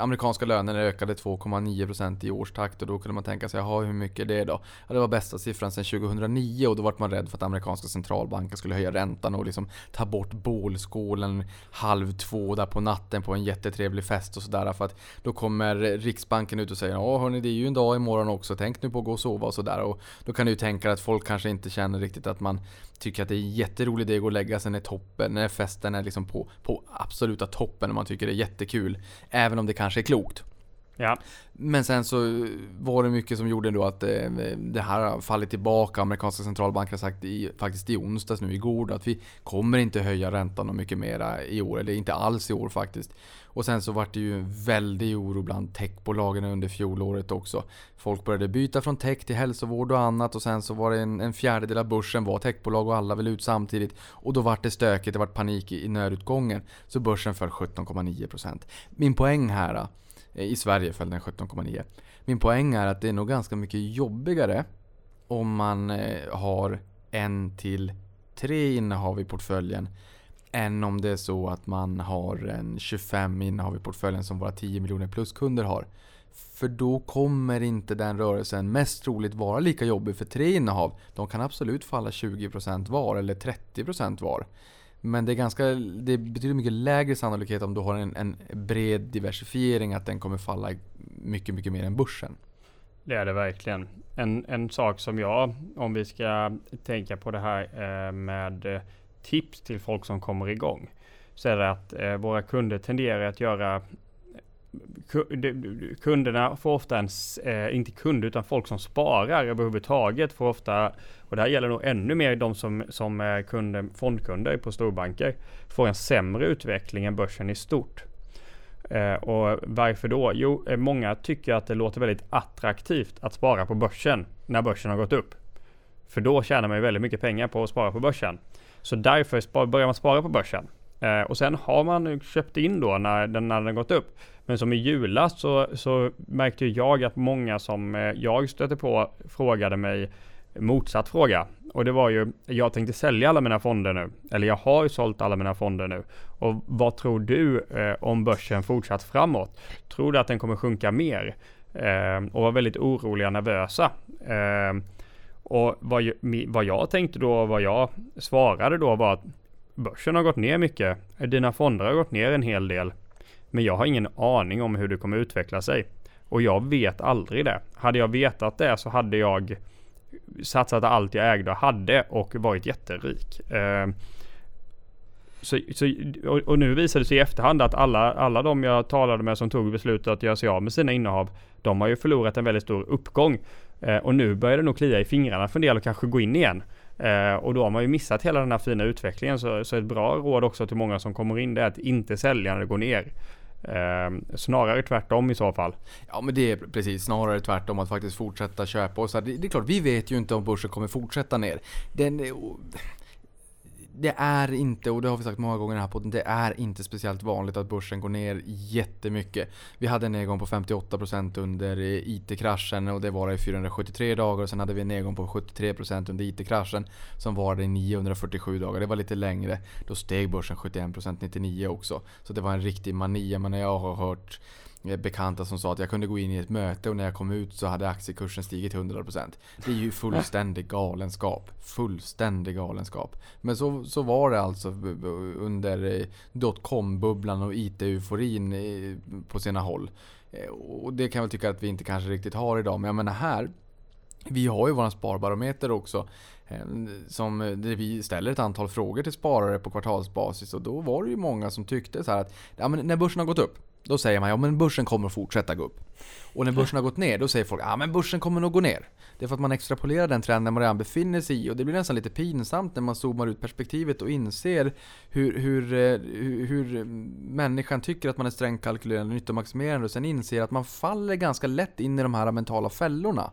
amerikanska lönerna ökade 2,9% i årstakt och då kunde man tänka sig, jaha hur mycket är det då? Ja, det var bästa siffran sedan 2009 och då var man rädd för att amerikanska centralbanken skulle höja räntan och liksom ta bort bålskålen halv två där på natten på en jättetrevlig fest och sådär. För att då kommer Riksbanken ut och säger, ja hörni det är ju en dag imorgon också. Tänk nu på att gå och sova och sådär. Och då kan du ju tänka att folk kanske inte känner riktigt att man tycker att det är en jätterolig idé att gå och lägga sig när toppen, när festen är liksom på, på absoluta toppen och man tycker det är jättekul. Även om det kanske är klokt. Ja. Men sen så var det mycket som gjorde då att eh, det här har fallit tillbaka. Amerikanska centralbanken har sagt i, faktiskt i onsdags nu igår att vi kommer inte höja räntan mycket mera i år. Eller inte alls i år faktiskt. Och sen så var det ju en väldig oro bland techbolagen under fjolåret också. Folk började byta från tech till hälsovård och annat och sen så var det en, en fjärdedel av börsen var techbolag och alla ville ut samtidigt. Och då var det stökigt, det var panik i, i nödutgången. Så börsen föll 17,9%. Min poäng här eh, I Sverige föll den 17,9%. Min poäng är att det är nog ganska mycket jobbigare om man eh, har en till tre innehav i portföljen än om det är så att man har en 25 innehav i portföljen som våra 10 miljoner plus kunder har. För då kommer inte den rörelsen mest troligt vara lika jobbig för tre innehav. De kan absolut falla 20% var eller 30% var. Men det är ganska, det är betydligt mycket lägre sannolikhet om du har en, en bred diversifiering att den kommer falla mycket, mycket mer än börsen. Det är det verkligen. En, en sak som jag, om vi ska tänka på det här eh, med eh, tips till folk som kommer igång. Så är det att eh, våra kunder tenderar att göra kunderna får ofta en, eh, inte kunder utan folk som sparar överhuvudtaget får ofta, och det här gäller nog ännu mer de som, som är kunder, fondkunder på storbanker, får en sämre utveckling än börsen i stort. Eh, och varför då? Jo, eh, många tycker att det låter väldigt attraktivt att spara på börsen när börsen har gått upp. För då tjänar man ju väldigt mycket pengar på att spara på börsen. Så därför börjar man spara på börsen. Eh, och sen har man köpt in då när den, när den gått upp. Men som i julas så, så märkte jag att många som eh, jag stötte på frågade mig motsatt fråga. Och det var ju, jag tänkte sälja alla mina fonder nu. Eller jag har ju sålt alla mina fonder nu. Och vad tror du eh, om börsen fortsatt framåt? Tror du att den kommer sjunka mer? Eh, och var väldigt oroliga, nervösa. Eh, och vad, vad jag tänkte då, vad jag svarade då var att börsen har gått ner mycket. Dina fonder har gått ner en hel del. Men jag har ingen aning om hur det kommer utveckla sig. Och jag vet aldrig det. Hade jag vetat det så hade jag satsat allt jag ägde och hade och varit jätterik. Ehm, så, så, och, nu visar det sig i efterhand att alla, alla de jag talade med som tog beslutet att göra sig av med sina innehav, de har ju förlorat en väldigt stor uppgång. Eh, och nu börjar det nog klia i fingrarna för en del och kanske gå in igen. Eh, och då har man ju missat hela den här fina utvecklingen. Så, så ett bra råd också till många som kommer in det är att inte sälja när det går ner. Eh, snarare tvärtom i så fall. Ja men det är precis, snarare tvärtom att faktiskt fortsätta köpa. Och så här, det, det, är klart, vi vet ju inte om börsen kommer fortsätta ner. Den, det är inte, och det har vi sagt många gånger i den här podden, det är inte speciellt vanligt att börsen går ner jättemycket. Vi hade en nedgång på 58% under IT-kraschen och det var i 473 dagar. Och sen hade vi en nedgång på 73% under IT-kraschen som var i 947 dagar. Det var lite längre. Då steg börsen 71% 99 också. Så det var en riktig mani. Men jag har hört Eh, bekanta som sa att jag kunde gå in i ett möte och när jag kom ut så hade aktiekursen stigit 100%. Det är ju fullständig galenskap. Fullständig galenskap. Men så, så var det alltså under eh, dotcom-bubblan och IT-euforin eh, på sina håll. Och det kan jag väl tycka att vi inte kanske riktigt har idag. Men jag menar här vi har ju våran sparbarometer också. Som, där vi ställer ett antal frågor till sparare på kvartalsbasis. Och då var det ju många som tyckte så att ja, men när börsen har gått upp. Då säger man ja men börsen kommer att fortsätta gå upp. Och när börsen har gått ner, då säger folk ja men börsen kommer nog gå ner. Det är för att man extrapolerar den trenden man redan befinner sig i och det blir nästan lite pinsamt när man zoomar ut perspektivet och inser hur, hur, eh, hur, hur människan tycker att man är strängt kalkylerande, nyttomaximerande och sen inser att man faller ganska lätt in i de här mentala fällorna.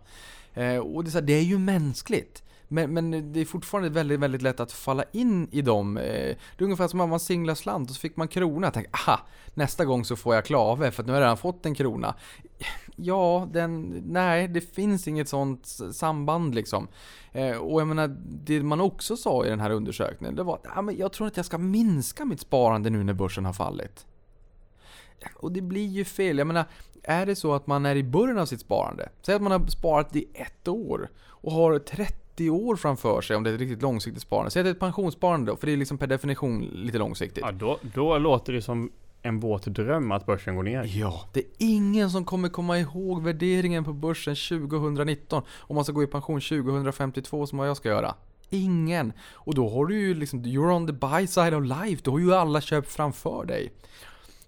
Eh, och det är, så här, det är ju mänskligt. Men, men, det är fortfarande väldigt, väldigt lätt att falla in i dem. Eh, det är ungefär som om man singlar slant och så fick man krona. Jag tänkte, aha, nästa gång så får jag klave för att nu har jag redan fått en krona. Ja, den, nej, det finns inget sånt samband liksom. Eh, och jag menar, det man också sa i den här undersökningen, det var att jag tror att jag ska minska mitt sparande nu när börsen har fallit. Och det blir ju fel. Jag menar, är det så att man är i början av sitt sparande, säg att man har sparat i ett år och har 30 år framför sig om det är ett riktigt långsiktigt sparande. Säg att det är ett pensionssparande då, för det är liksom per definition lite långsiktigt. Ja, då, då låter det som en våt dröm att börsen går ner. Ja, det är ingen som kommer komma ihåg värderingen på börsen 2019 om man ska gå i pension 2052 som vad jag ska göra. Ingen! Och då har du ju liksom, you're on the buy side of life, då har ju alla köpt framför dig.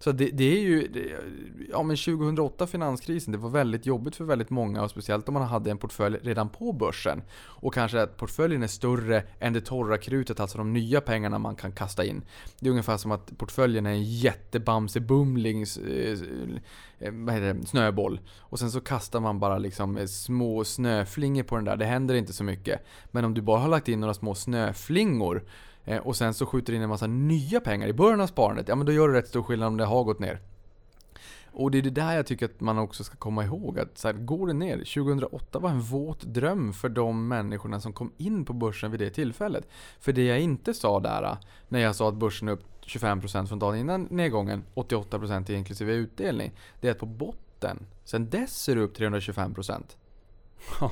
Så det, det är ju, det, ja men 2008 finanskrisen, det var väldigt jobbigt för väldigt många och speciellt om man hade en portfölj redan på börsen. Och kanske att portföljen är större än det torra krutet, alltså de nya pengarna man kan kasta in. Det är ungefär som att portföljen är en jättebamse-bumlings eh, eh snöboll. Och sen så kastar man bara liksom små snöflingor på den där, det händer inte så mycket. Men om du bara har lagt in några små snöflingor Eh, och sen så skjuter du in en massa nya pengar i början av sparandet, ja men då gör det rätt stor skillnad om det har gått ner. Och det är det där jag tycker att man också ska komma ihåg. Att så här, går det ner? 2008 var en våt dröm för de människorna som kom in på börsen vid det tillfället. För det jag inte sa där, eh, när jag sa att börsen är upp 25% från dagen innan nedgången, 88% inklusive utdelning. Det är att på botten, sen dess är det upp 325%.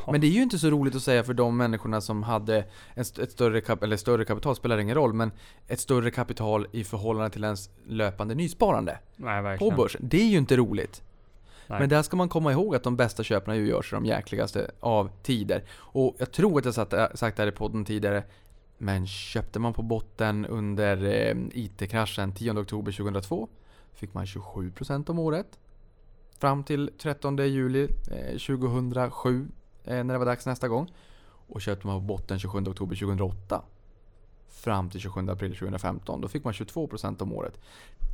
Men det är ju inte så roligt att säga för de människorna som hade ett större, kap eller större kapital, spelar ingen roll, men ett större kapital i förhållande till ens löpande nysparande. Nej, på börsen. Det är ju inte roligt. Nej. Men där ska man komma ihåg att de bästa köpen ju görs i de jäkligaste av tider. Och jag tror att jag sagt det här i podden tidigare, men köpte man på botten under eh, IT-kraschen 10 oktober 2002 fick man 27% om året. Fram till 13 juli 2007 eh, när det var dags nästa gång. Och köpte man på botten 27 oktober 2008 fram till 27 april 2015. Då fick man 22% om året.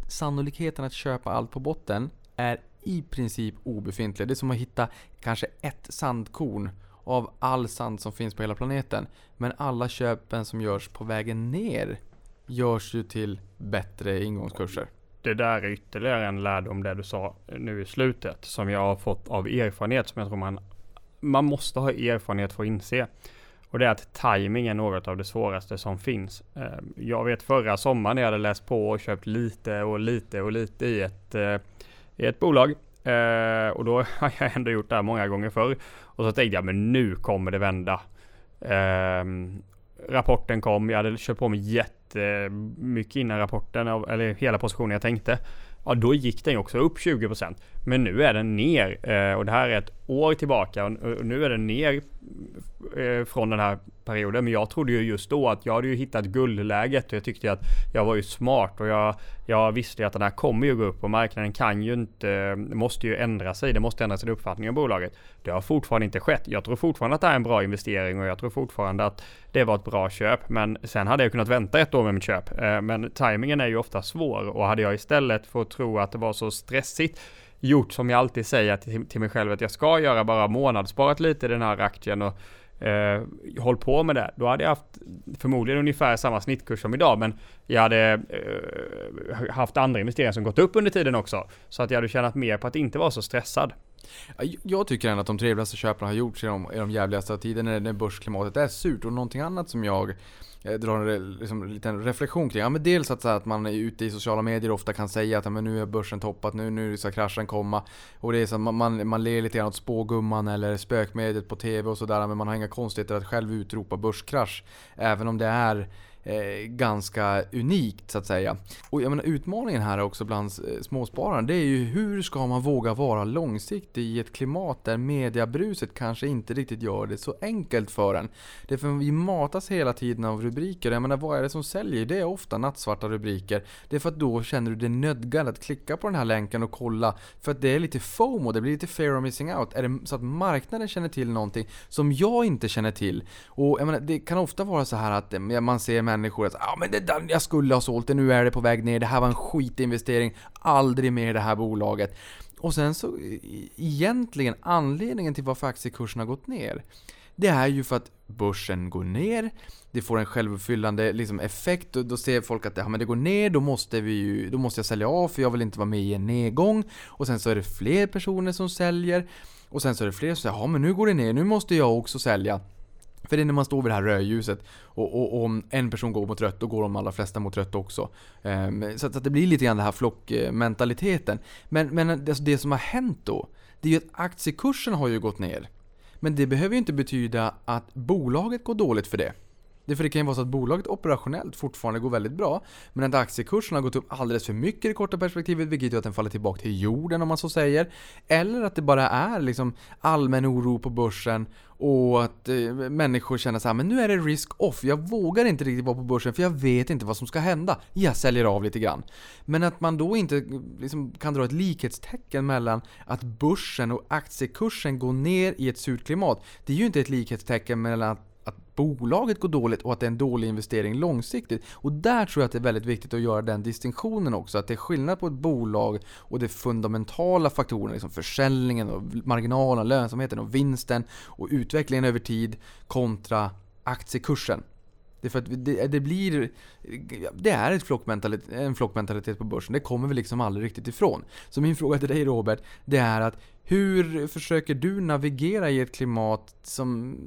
Sannolikheten att köpa allt på botten är i princip obefintlig. Det är som att hitta kanske ett sandkorn av all sand som finns på hela planeten. Men alla köpen som görs på vägen ner görs ju till bättre ingångskurser. Det där är ytterligare en lärdom det du sa nu i slutet som jag har fått av erfarenhet som jag tror man man måste ha erfarenhet för att inse. Och det är att timing är något av det svåraste som finns. Eh, jag vet förra sommaren när jag hade läst på och köpt lite och lite och lite i ett, eh, i ett bolag. Eh, och då har jag ändå gjort det här många gånger förr. Och så tänkte jag, men nu kommer det vända. Ehm, rapporten kom, jag hade köpt på mig jättemycket innan rapporten, eller hela positionen jag tänkte ja då gick den ju också upp 20%. Men nu är den ner eh, och det här är ett år tillbaka och nu är den ner Eh, från den här perioden. Men jag trodde ju just då att jag hade ju hittat guldläget och jag tyckte att jag var ju smart och jag, jag visste ju att den här kommer ju gå upp och marknaden kan ju inte, måste ju ändra sig. Det måste ändra sin uppfattning om bolaget. Det har fortfarande inte skett. Jag tror fortfarande att det är en bra investering och jag tror fortfarande att det var ett bra köp. Men sen hade jag kunnat vänta ett år med mitt köp. Eh, men tajmingen är ju ofta svår och hade jag istället fått tro att det var så stressigt gjort som jag alltid säger till, till mig själv att jag ska göra bara månadssparat lite i den här aktien och eh, håll på med det. Då hade jag haft förmodligen ungefär samma snittkurs som idag men jag hade eh, haft andra investeringar som gått upp under tiden också. Så att jag hade tjänat mer på att inte vara så stressad. Jag tycker ändå att de trevligaste köpen har gjorts i de, i de jävligaste av tider när, när börsklimatet är surt och någonting annat som jag jag drar en liksom, liten reflektion kring. Ja, men dels att, så att man är ute i sociala medier ofta kan säga att ja, men nu är börsen toppat, nu, nu ska kraschen komma. Och det är så man, man, man ler lite grann åt spågumman eller spökmediet på TV och sådär. Men man har inga konstigheter att själv utropa börskrasch. Även om det är eh, ganska unikt så att säga. Och jag menar utmaningen här också bland eh, småspararna, det är ju hur ska man våga vara långsiktig i ett klimat där mediabruset kanske inte riktigt gör det så enkelt för en. Det är för vi matas hela tiden av rubriker. Jag menar vad är det som säljer? Det är ofta nattsvarta rubriker. Det är för att då känner du dig nödgad att klicka på den här länken och kolla. För att det är lite FOMO, det blir lite fear of missing out. Är det så att marknaden känner till någonting som jag inte känner till? Och jag menar, det kan ofta vara så här att man ser människor att ah, men det där, jag skulle ha sålt det, nu är det på väg ner, det här var en skitinvestering, aldrig mer det här bolaget. Och sen så egentligen anledningen till varför aktiekursen har gått ner det är ju för att börsen går ner, det får en självuppfyllande liksom, effekt och då ser folk att ja, men det går ner, då måste, vi ju, då måste jag sälja av för jag vill inte vara med i en nedgång. Och sen så är det fler personer som säljer och sen så är det fler som säger ja men nu går det ner, nu måste jag också sälja. För det är när man står vid det här rödljuset och, och, och, om en person går mot rött, då går de allra flesta mot rött också. Um, så, att, så att det blir lite grann den här flockmentaliteten. Men, men alltså det som har hänt då, det är ju att aktiekursen har ju gått ner. Men det behöver ju inte betyda att bolaget går dåligt för det. Det, för det kan ju vara så att bolaget operationellt fortfarande går väldigt bra, men att aktiekursen har gått upp alldeles för mycket i det korta perspektivet, vilket gör att den faller tillbaka till jorden om man så säger. Eller att det bara är liksom allmän oro på börsen och att eh, människor känner så här, men nu är det risk off, jag vågar inte riktigt vara på börsen för jag vet inte vad som ska hända. Jag säljer av lite grann. Men att man då inte eh, liksom, kan dra ett likhetstecken mellan att börsen och aktiekursen går ner i ett surt klimat. Det är ju inte ett likhetstecken mellan att bolaget går dåligt och att det är en dålig investering långsiktigt. Och där tror jag att det är väldigt viktigt att göra den distinktionen också. Att det är skillnad på ett bolag och de fundamentala faktorerna, liksom försäljningen, och marginalen, lönsamheten och vinsten och utvecklingen över tid kontra aktiekursen. Det är för att det, det blir... Det är ett flockmentalitet, en flockmentalitet på börsen. Det kommer vi liksom aldrig riktigt ifrån. Så min fråga till dig Robert, det är att hur försöker du navigera i ett klimat som...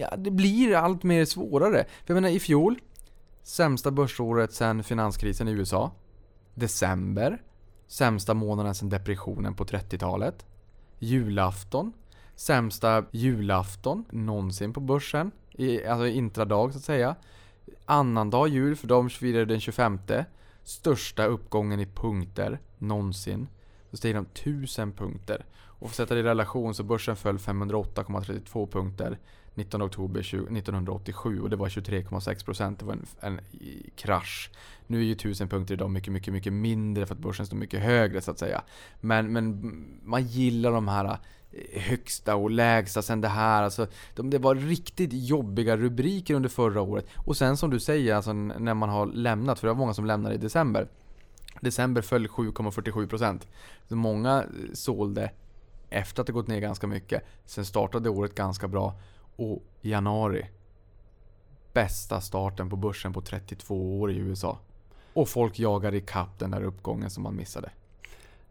Ja, det blir allt mer svårare. För jag menar, i fjol, sämsta börsåret sedan finanskrisen i USA. December, sämsta månaden sedan depressionen på 30-talet. Julafton, sämsta julafton någonsin på börsen. I, alltså intradag så att säga. Annandag jul, för de firade den 25. Största uppgången i punkter någonsin. Så steg de 1000 punkter. Och för att sätta det i relation så börsen föll 508,32 punkter 19 oktober 1987 och det var 23,6 procent. Det var en, en krasch. Nu är ju 1000 punkter idag mycket, mycket, mycket mindre för att börsen står mycket högre så att säga. Men, men man gillar de här eh, högsta och lägsta sen det här. Alltså, de, det var riktigt jobbiga rubriker under förra året. Och sen som du säger, alltså, när man har lämnat, för det var många som lämnade i december. December föll 7,47%. Så många eh, sålde efter att det gått ner ganska mycket. Sen startade året ganska bra. Och januari. Bästa starten på börsen på 32 år i USA. Och folk jagar ikapp den där uppgången som man missade.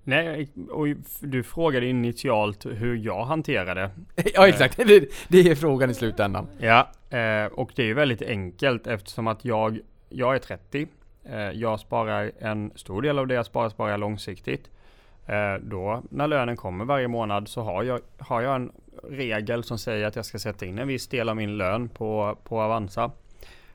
Nej, och du frågade initialt hur jag hanterade. ja, exakt. Det, det är frågan i slutändan. Ja, eh, och det är väldigt enkelt eftersom att jag, jag är 30 Eh, jag sparar en stor del av det jag sparar, sparar jag långsiktigt. Eh, då när lönen kommer varje månad så har jag, har jag en regel som säger att jag ska sätta in en viss del av min lön på, på Avanza.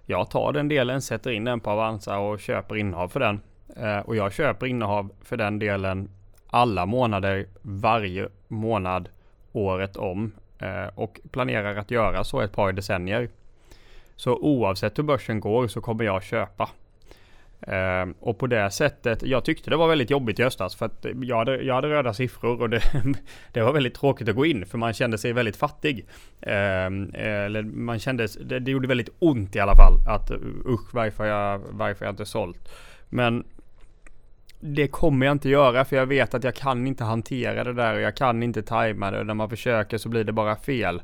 Jag tar den delen, sätter in den på Avanza och köper innehav för den. Eh, och jag köper innehav för den delen alla månader, varje månad, året om. Eh, och planerar att göra så ett par decennier. Så oavsett hur börsen går så kommer jag köpa. Uh, och på det sättet, jag tyckte det var väldigt jobbigt i höstas för att jag hade, jag hade röda siffror och det, det var väldigt tråkigt att gå in för man kände sig väldigt fattig. Uh, eller man kände, det, det, gjorde väldigt ont i alla fall att usch varför jag, varför jag inte sålt. Men det kommer jag inte göra för jag vet att jag kan inte hantera det där och jag kan inte tajma det. När man försöker så blir det bara fel.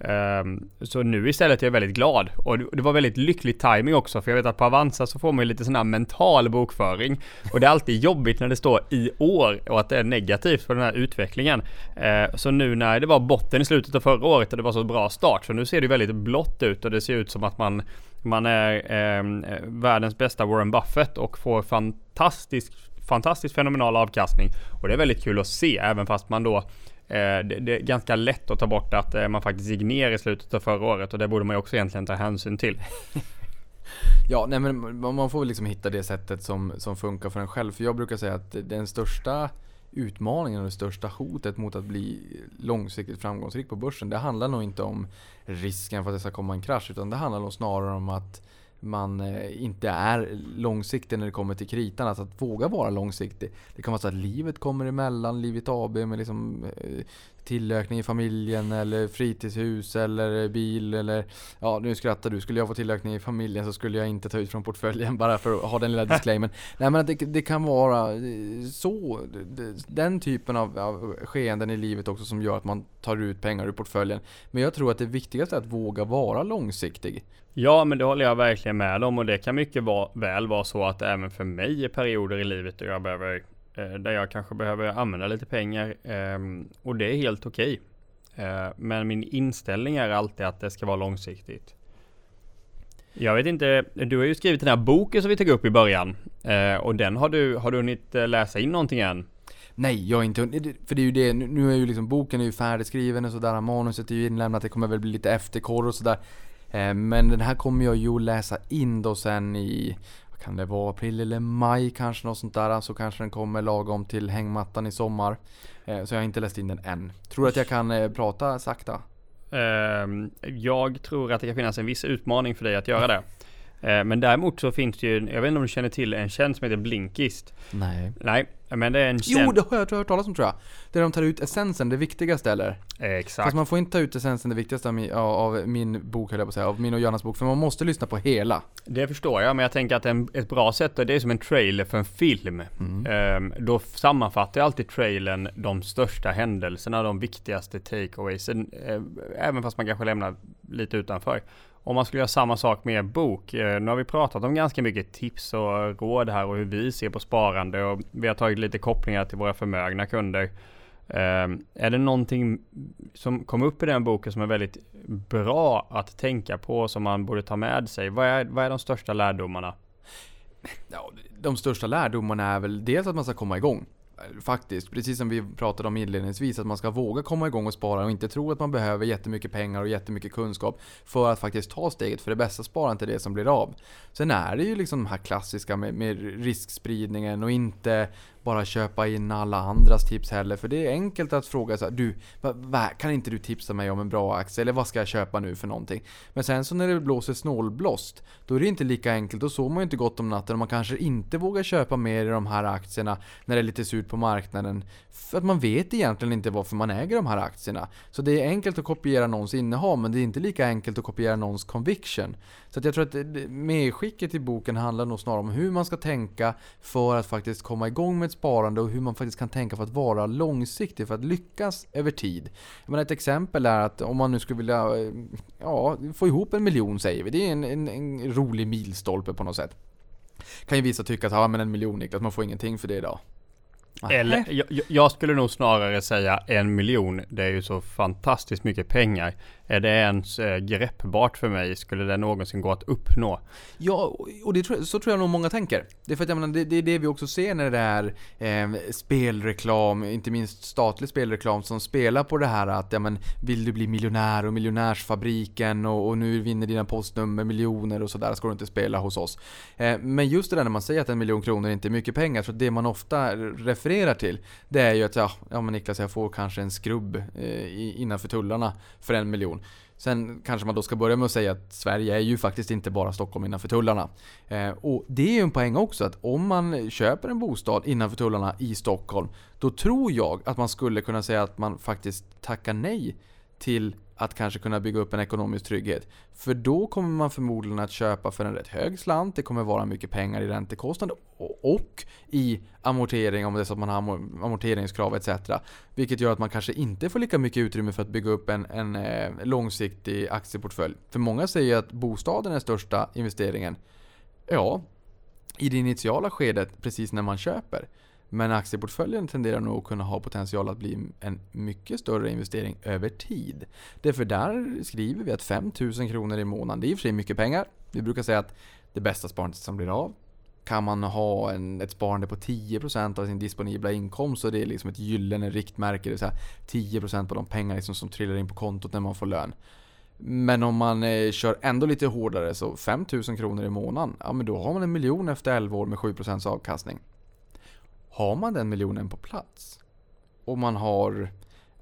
Ehm, så nu istället är jag väldigt glad. Och det var väldigt lycklig timing också, för jag vet att på Avanza så får man ju lite sån här mental bokföring. Och det är alltid jobbigt när det står i år och att det är negativt för den här utvecklingen. Ehm, så nu när det var botten i slutet av förra året och det var så bra start, så nu ser det väldigt blått ut och det ser ut som att man man är eh, världens bästa Warren Buffett och får fantastisk, fantastiskt fenomenal avkastning. Och det är väldigt kul att se, även fast man då Eh, det, det, är ganska lätt att ta bort att eh, man faktiskt gick ner i slutet av förra året och det borde man ju också egentligen ta hänsyn till. ja, nej men man får väl liksom hitta det sättet som, som funkar för en själv. För jag brukar säga att den största utmaningen och det största hotet mot att bli långsiktigt framgångsrik på börsen, det handlar nog inte om risken för att det ska komma en krasch, utan det handlar nog snarare om att man eh, inte är långsiktig när det kommer till kritan. Alltså att våga vara långsiktig. Det kan vara så att livet kommer emellan, Livet AB med liksom eh, tillökning i familjen eller fritidshus eller bil eller ja nu skrattar du. Skulle jag få tillökning i familjen så skulle jag inte ta ut från portföljen bara för att ha den lilla disclaimern. Nej men det, det, kan vara så. Den typen av, av skeenden i livet också som gör att man tar ut pengar ur portföljen. Men jag tror att det viktigaste är att våga vara långsiktig. Ja, men det håller jag verkligen med om och det kan mycket väl vara så att även för mig i perioder i livet där jag behöver Eh, Eh, där jag kanske behöver använda lite pengar ehm, och det är helt okej. Okay. Eh, men min inställning är alltid att det ska vara långsiktigt. Jag vet inte, du har ju skrivit den här boken som vi tog upp i början eh, och den har du, har du hunnit eh, läsa in någonting än? Nej, jag har inte hunnit. För det är ju det, nu är ju liksom boken är ju färdigskriven och sådär, manuset är ju inlämnat, det kommer väl bli lite efterkorr och sådär. Eh, men den här kommer jag ju läsa in då sen i, kan det vara april eller maj kanske något sånt där. Så kanske den kommer lagom till hängmattan i sommar. Eh, så jag har inte läst in den än. Tror du att jag kan eh, prata sakta? Ehm, jag tror att det kan finnas en viss utmaning för dig att göra det. Eh, men däremot så finns det ju, jag vet inte om du känner till en tjänst som heter Blinkist? Nej. Nej, men det är en tjänst... Jo, det har jag hört talas om tror jag. Där de tar ut essensen, det viktigaste eller? Exakt. Fast man får inte ta ut essensen, det viktigaste av min, av min bok höll jag på att säga, av min och Jonas bok. För man måste lyssna på hela. Det förstår jag, men jag tänker att en, ett bra sätt, det är som en trailer för en film. Mm. Um, då sammanfattar jag alltid trailern de största händelserna, de viktigaste takeawaysen. Uh, även fast man kanske lämnar lite utanför. Om man skulle göra samma sak med bok. Eh, nu har vi pratat om ganska mycket tips och råd här och hur vi ser på sparande och vi har tagit lite kopplingar till våra förmögna kunder. Eh, är det någonting som kom upp i den boken som är väldigt bra att tänka på som man borde ta med sig? Vad är, vad är de största lärdomarna? Ja, de största lärdomarna är väl dels att man ska komma igång faktiskt, precis som vi pratade om inledningsvis, att man ska våga komma igång och spara och inte tro att man behöver jättemycket pengar och jättemycket kunskap för att faktiskt ta steget. För det bästa sparandet är det som blir av. Sen är det ju liksom de här klassiska med, med riskspridningen och inte bara köpa in alla andras tips heller. För det är enkelt att fråga så här, du, kan inte du tipsa mig om en bra aktie? Eller vad ska jag köpa nu för någonting? Men sen så när det blåser snålblåst, då är det inte lika enkelt. Då sover man ju inte gott om natten och man kanske inte vågar köpa mer i de här aktierna när det är lite surt på marknaden. För att man vet egentligen inte varför man äger de här aktierna. Så det är enkelt att kopiera någons innehav, men det är inte lika enkelt att kopiera någons conviction. Så att jag tror att medskicket i boken handlar nog snarare om hur man ska tänka för att faktiskt komma igång med ett sparande och hur man faktiskt kan tänka för att vara långsiktig, för att lyckas över tid. Jag menar, ett exempel är att om man nu skulle vilja eh, ja, få ihop en miljon säger vi, det är en, en, en rolig milstolpe på något sätt. Kan ju vissa tycka att ja, men en miljon Niklas, man får ingenting för det idag. Eller, jag, jag, skulle nog snarare säga en miljon. Det är ju så fantastiskt mycket pengar. Är det ens eh, greppbart för mig? Skulle det någonsin gå att uppnå? Ja, och det tror, så tror jag nog många tänker. Det är för att jag menar, det, det är det vi också ser när det är eh, spelreklam, inte minst statlig spelreklam, som spelar på det här att ja, men, vill du bli miljonär och miljonärsfabriken och, och nu vinner dina postnummer miljoner och sådär, ska du inte spela hos oss. Eh, men just det där när man säger att en miljon kronor inte är mycket pengar, så det man ofta refererar till, det är ju att ja, ja men Niklas, jag får kanske en skrubb eh, innanför tullarna för en miljon. Sen kanske man då ska börja med att säga att Sverige är ju faktiskt inte bara Stockholm innanför tullarna. Eh, och det är ju en poäng också att om man köper en bostad innanför tullarna i Stockholm, då tror jag att man skulle kunna säga att man faktiskt tackar nej till att kanske kunna bygga upp en ekonomisk trygghet. För då kommer man förmodligen att köpa för en rätt hög slant, det kommer vara mycket pengar i räntekostnad och i amortering om det är så att man har amorteringskrav etc. Vilket gör att man kanske inte får lika mycket utrymme för att bygga upp en, en eh, långsiktig aktieportfölj. För många säger att bostaden är största investeringen. Ja, i det initiala skedet precis när man köper. Men aktieportföljen tenderar nog att kunna ha potential att bli en mycket större investering över tid. Därför där skriver vi att 5000 kronor i månaden, det är i och för sig mycket pengar. Vi brukar säga att det bästa sparandet som blir av. Kan man ha en, ett sparande på 10% av sin disponibla inkomst så det är liksom ett gyllene riktmärke. Det vill säga 10% av de pengar liksom som trillar in på kontot när man får lön. Men om man eh, kör ändå lite hårdare så 5000 kronor i månaden, ja men då har man en miljon efter 11 år med 7% avkastning. Har man den miljonen på plats och man har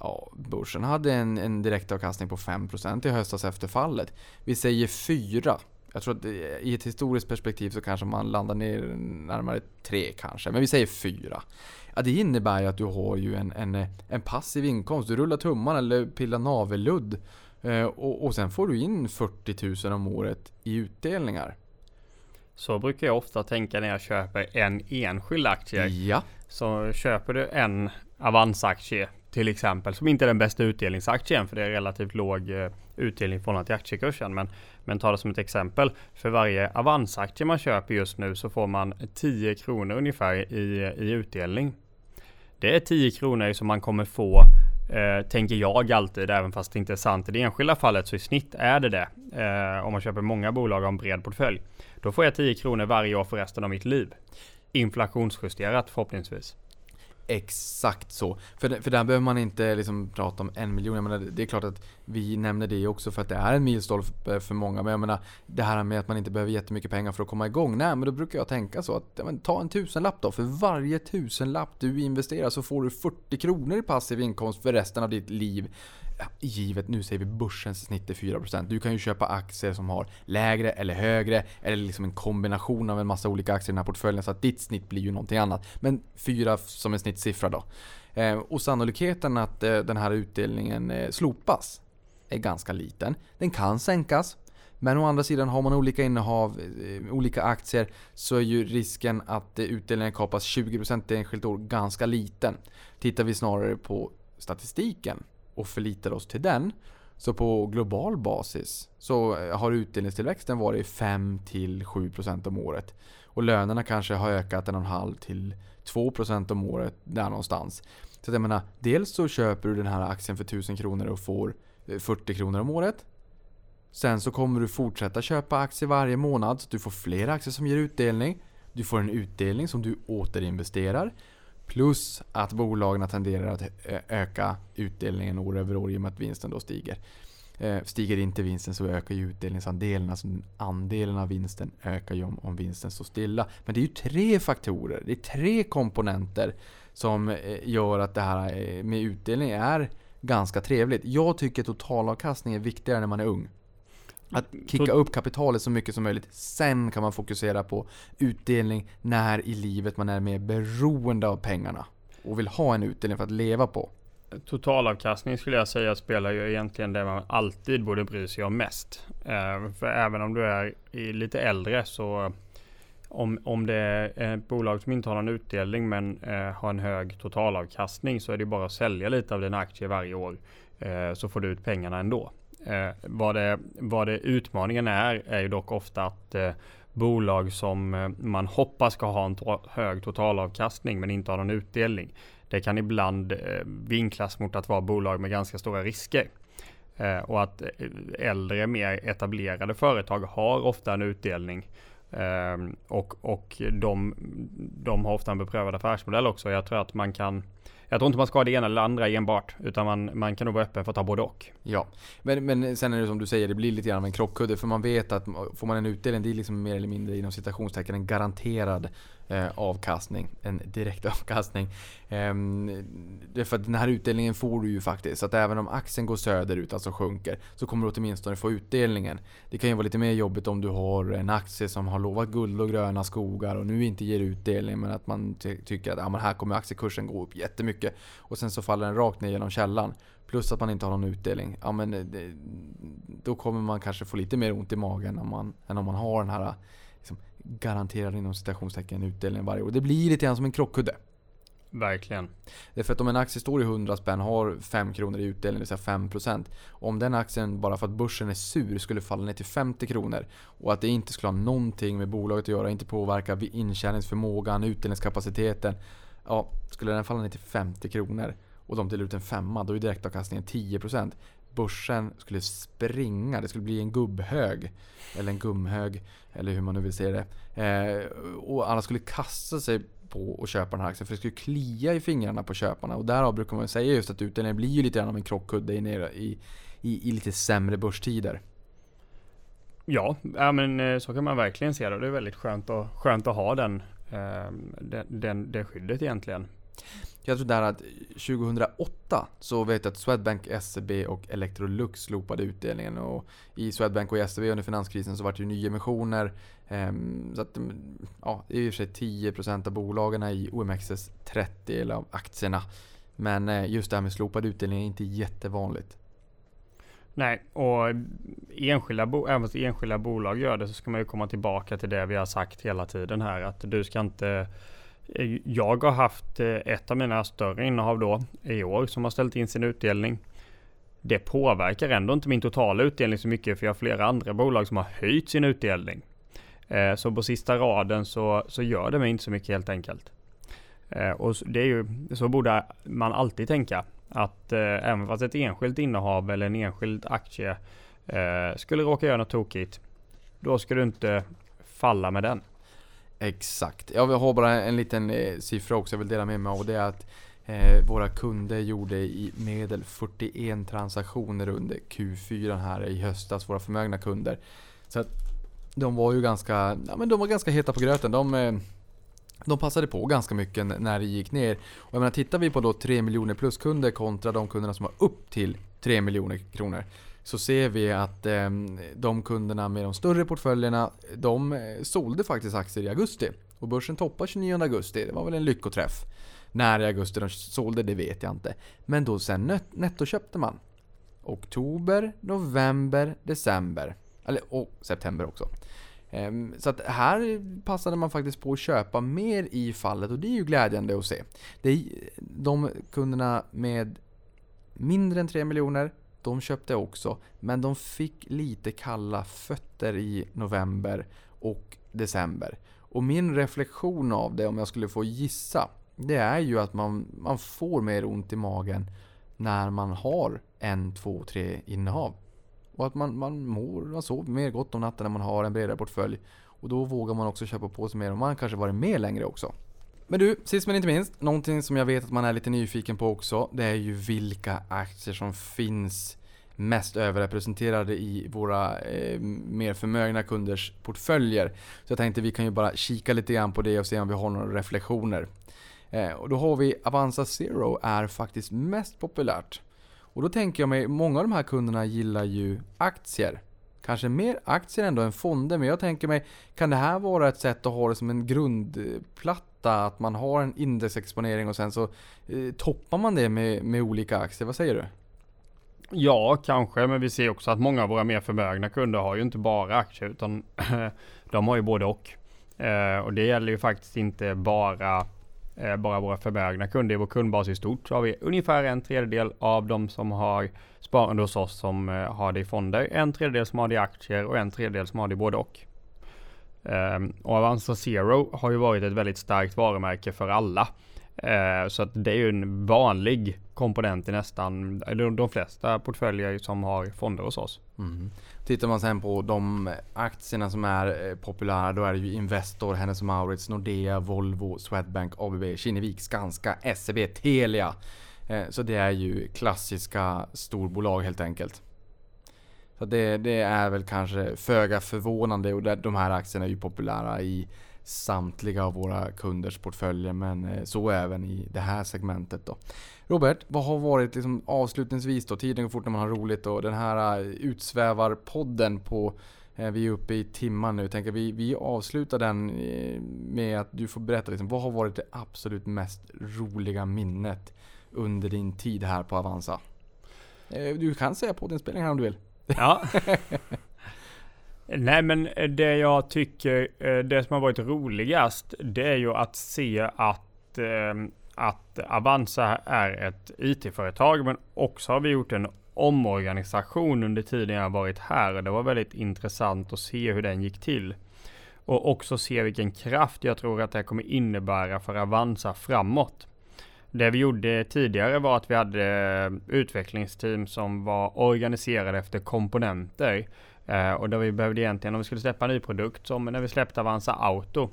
Ja, börsen hade en, en direktavkastning på 5% i höstas efter fallet. Vi säger 4. Jag tror att i ett historiskt perspektiv så kanske man landar ner närmare 3 kanske. Men vi säger 4. Ja, det innebär ju att du har ju en, en, en passiv inkomst. Du rullar tummarna eller pillar navelludd. Eh, och, och sen får du in 40 000 om året i utdelningar. Så brukar jag ofta tänka när jag köper en enskild aktie. Ja. Så köper du en Avanza-aktie till exempel, som inte är den bästa utdelningsaktien för det är relativt låg eh, utdelning från till aktiekursen. Men, men ta det som ett exempel. För varje Avanza-aktie man köper just nu så får man 10 kronor ungefär i, i utdelning. Det är 10 kronor som man kommer få Eh, tänker jag alltid, även fast det inte är sant i det enskilda fallet, så i snitt är det det. Eh, om man köper många bolag och en bred portfölj. Då får jag 10 kronor varje år för resten av mitt liv. Inflationsjusterat förhoppningsvis. Exakt så. För, för där behöver man inte liksom prata om en miljon. Jag menar, det är klart att vi nämner det också för att det är en milstolpe för många. Men jag menar, det här med att man inte behöver jättemycket pengar för att komma igång. Nej, men då brukar jag tänka så att ja, men, ta en tusenlapp då. För varje tusenlapp du investerar så får du 40 kronor i passiv inkomst för resten av ditt liv givet, nu säger vi börsens snitt är 4%. Du kan ju köpa aktier som har lägre eller högre, eller liksom en kombination av en massa olika aktier i den här portföljen, så att ditt snitt blir ju någonting annat. Men 4 som en snittsiffra då. Eh, och sannolikheten att eh, den här utdelningen eh, slopas är ganska liten. Den kan sänkas, men å andra sidan har man olika innehav, olika aktier, så är ju risken att utdelningen kapas 20% i enskilt år ganska liten. Tittar vi snarare på statistiken och förlitar oss till den. Så på global basis så eh, har utdelningstillväxten varit 5-7% om året. Och lönerna kanske har ökat 1,5-2% om året där någonstans. Så jag menar, dels så köper du den här aktien för 1000 kronor och får eh, 40 kronor om året. Sen så kommer du fortsätta köpa aktier varje månad så att du får fler aktier som ger utdelning. Du får en utdelning som du återinvesterar. Plus att bolagen tenderar att öka utdelningen år över år i och med att vinsten då stiger. Eh, stiger inte vinsten så ökar ju utdelningsandelen. Alltså andelen av vinsten ökar ju om, om vinsten står stilla. Men det är ju tre faktorer, det är tre komponenter som eh, gör att det här eh, med utdelning är ganska trevligt. Jag tycker totalavkastning är viktigare när man är ung. Att kicka upp kapitalet så mycket som möjligt. Sen kan man fokusera på utdelning när i livet man är mer beroende av pengarna. Och vill ha en utdelning för att leva på. Totalavkastning skulle jag säga spelar ju egentligen det man alltid borde bry sig om mest. Eh, för även om du är lite äldre så om, om det är ett bolag som inte har någon utdelning men eh, har en hög totalavkastning så är det bara att sälja lite av dina aktier varje år. Eh, så får du ut pengarna ändå. Eh, vad, det, vad det utmaningen är, är ju dock ofta att eh, bolag som eh, man hoppas ska ha en to hög totalavkastning men inte har någon utdelning. Det kan ibland eh, vinklas mot att vara bolag med ganska stora risker. Eh, och att eh, äldre, mer etablerade företag har ofta en utdelning. Eh, och och de, de har ofta en beprövad affärsmodell också. Jag tror att man kan jag tror inte man ska ha det ena eller andra enbart. Utan man, man kan nog vara öppen för att ta både och. Ja, men, men sen är det som du säger, det blir lite grann av en krockkudde. För man vet att får man en utdelning, det är liksom mer eller mindre inom citationstecken en garanterad Eh, avkastning. En direkt avkastning. Eh, för att den här utdelningen får du ju faktiskt. Så att även om aktien går söderut, alltså sjunker, så kommer du åtminstone få utdelningen. Det kan ju vara lite mer jobbigt om du har en aktie som har lovat guld och gröna skogar och nu inte ger utdelning men att man ty tycker att ja, men här kommer aktiekursen gå upp jättemycket. Och sen så faller den rakt ner genom källan. Plus att man inte har någon utdelning. Ja men eh, det, då kommer man kanske få lite mer ont i magen om man, än om man har den här garanterade inom citationstecken utdelningen varje år. Det blir lite grann som en krockkudde. Verkligen. Det är för att om en aktie står i 100 spänn har 5 kronor i utdelning, det vill säga 5%. Om den aktien, bara för att börsen är sur, skulle falla ner till 50 kronor och att det inte skulle ha någonting med bolaget att göra, inte påverka intjäningsförmågan, utdelningskapaciteten. Ja, skulle den falla ner till 50 kronor och de delar ut en femma, då är direktavkastningen 10%. Börsen skulle springa, det skulle bli en gubbhög. Eller en gumhög, eller hur man nu vill se det. Eh, och alla skulle kasta sig på att köpa den här aktien. För det skulle klia i fingrarna på köparna. Och därav brukar man säga just att utdelningen blir ju lite grann av en krockkudde i, i, i lite sämre börstider. Ja, ja, men eh, så kan man verkligen se det. Det är väldigt skönt att, skönt att ha den, eh, den, den, det skyddet egentligen. Jag tror där att 2008 så vet jag att Swedbank, SEB och Electrolux slopade utdelningen. Och I Swedbank och SEB under finanskrisen så var det ju nyemissioner. Ehm, så att, mm, ja, det är i och för sig 10% av bolagen i OMXS 30 eller av aktierna. Men eh, just det här med slopad utdelning är inte jättevanligt. Nej, och enskilda, bo även om enskilda bolag gör det så ska man ju komma tillbaka till det vi har sagt hela tiden här. Att du ska inte Eh, jag har haft eh, ett av mina större innehav då i år som har ställt in sin utdelning. Det påverkar ändå inte min totala utdelning så mycket för jag har flera andra bolag som har höjt sin utdelning. Eh, så på sista raden så, så gör det mig inte så mycket helt enkelt. Och det är ju, så borde man alltid tänka. Att även fast ett enskilt innehav eller en enskild aktie skulle råka göra något tokigt. Då ska du inte falla med den. Exakt. Jag har bara en liten eh, siffra också jag vill dela med mig av. Det är att eh, våra kunder gjorde i medel 41 transaktioner under Q4 här i höstas. Våra förmögna kunder. Så att de var ju ganska, ja, men de var ganska heta på gröten. De, eh, de passade på ganska mycket när det gick ner. Och jag menar, tittar vi på då 3 miljoner plus kunder kontra de kunderna som har upp till 3 miljoner kronor så ser vi att eh, de kunderna med de större portföljerna, de eh, sålde faktiskt aktier i augusti. Och börsen toppar 29 augusti, det var väl en lyckoträff. När i augusti de sålde, det vet jag inte. Men då sen nettoköpte man. Oktober, november, december. Eller och september också. Ehm, så att här passade man faktiskt på att köpa mer i fallet och det är ju glädjande att se. Det är de kunderna med mindre än 3 miljoner de köpte också, men de fick lite kalla fötter i november och december. Och min reflektion av det, om jag skulle få gissa, det är ju att man, man får mer ont i magen när man har en, två, tre innehav. Och att man, man mår, man sover mer gott om natten när man har en bredare portfölj. Och då vågar man också köpa på sig mer och man kanske varit med längre också. Men du, sist men inte minst, någonting som jag vet att man är lite nyfiken på också, det är ju vilka aktier som finns mest överrepresenterade i våra eh, mer förmögna kunders portföljer. Så jag tänkte vi kan ju bara kika lite grann på det och se om vi har några reflektioner. Eh, och då har vi Avanza Zero är faktiskt mest populärt. Och då tänker jag mig, många av de här kunderna gillar ju aktier. Kanske mer aktier ändå än fonder, men jag tänker mig, kan det här vara ett sätt att ha det som en grundplatta? Att man har en indexexponering och sen så eh, toppar man det med, med olika aktier. Vad säger du? Ja, kanske, men vi ser också att många av våra mer förmögna kunder har ju inte bara aktier utan de har ju både och. Eh, och det gäller ju faktiskt inte bara, eh, bara våra förmögna kunder. I vår kundbas i stort så har vi ungefär en tredjedel av de som har sparande hos oss som eh, har det i fonder, en tredjedel som har det i aktier och en tredjedel som har det i både och. Ehm, och Avanza Zero har ju varit ett väldigt starkt varumärke för alla. Eh, så att det är ju en vanlig komponent i nästan de flesta portföljer som har fonder hos oss. Mm. Tittar man sen på de aktierna som är eh, populära då är det ju Investor, Hennes Mauritz, Nordea, Volvo, Swedbank, ABB, Kinnevik, Skanska, SEB, Telia. Eh, så det är ju klassiska storbolag helt enkelt. Så det, det är väl kanske föga förvånande och de här aktierna är ju populära i samtliga av våra kunders portföljer men eh, så även i det här segmentet då. Robert, vad har varit liksom avslutningsvis då? Tiden går fort när man har roligt och den här eh, utsvävarpodden på Eh, vi är uppe i timmar nu. Tänker vi, vi avslutar den med att du får berätta liksom, vad har varit det absolut mest roliga minnet under din tid här på Avanza? Du kan säga på din spelning här om du vill. Ja. Nej men det jag tycker, eh, det som har varit roligast, det är ju att se att, eh, att Avanza är ett IT-företag, men också har vi gjort en omorganisation under tiden jag varit här och det var väldigt intressant att se hur den gick till. Och också se vilken kraft jag tror att det kommer innebära för Avanza framåt. Det vi gjorde tidigare var att vi hade eh, utvecklingsteam som var organiserade efter komponenter. Eh, och då vi behövde egentligen, om vi skulle släppa en ny produkt, som när vi släppte Avanza Auto,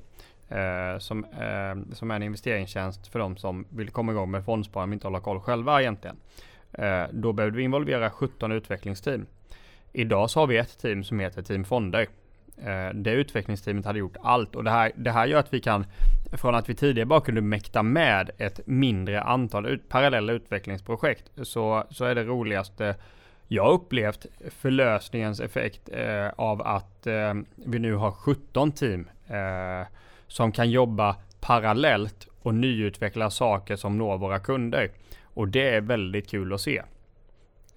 eh, som, eh, som är en investeringstjänst för de som vill komma igång med fondsparande men inte hålla koll själva egentligen. Eh, då behövde vi involvera 17 utvecklingsteam. Idag så har vi ett team som heter Team Fonder. Eh, det utvecklingsteamet hade gjort allt och det här, det här gör att vi kan från att vi tidigare bara kunde mäkta med ett mindre antal ut, parallella utvecklingsprojekt så, så är det roligaste jag upplevt förlösningens effekt eh, av att eh, vi nu har 17 team eh, som kan jobba parallellt och nyutveckla saker som når våra kunder. Och det är väldigt kul att se.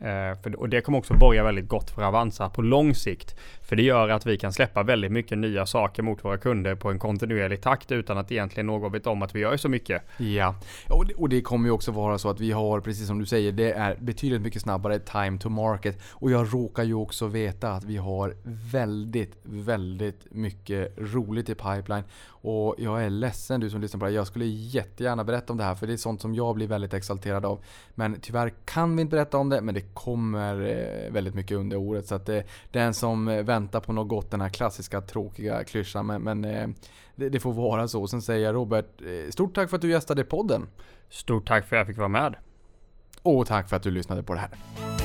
Eh, för, och det kommer också borga väldigt gott för Avanza på lång sikt. För det gör att vi kan släppa väldigt mycket nya saker mot våra kunder på en kontinuerlig takt utan att egentligen någon vet om att vi gör så mycket. Ja, och det, och det kommer ju också vara så att vi har, precis som du säger, det är betydligt mycket snabbare time to market. Och jag råkar ju också veta att vi har väldigt, väldigt mycket roligt i pipeline. Och jag är ledsen du som lyssnar på det Jag skulle jättegärna berätta om det här för det är sånt som jag blir väldigt exalterad av. Men tyvärr kan vi inte berätta om det, men det kommer eh, väldigt mycket under året. Så att det, den som eh, väntar på något gott, den här klassiska tråkiga klyschan. Men, men eh, det, det, får vara så. Sen säger jag Robert, stort tack för att du gästade podden. Stort tack för att jag fick vara med. Och tack för att du lyssnade på det här.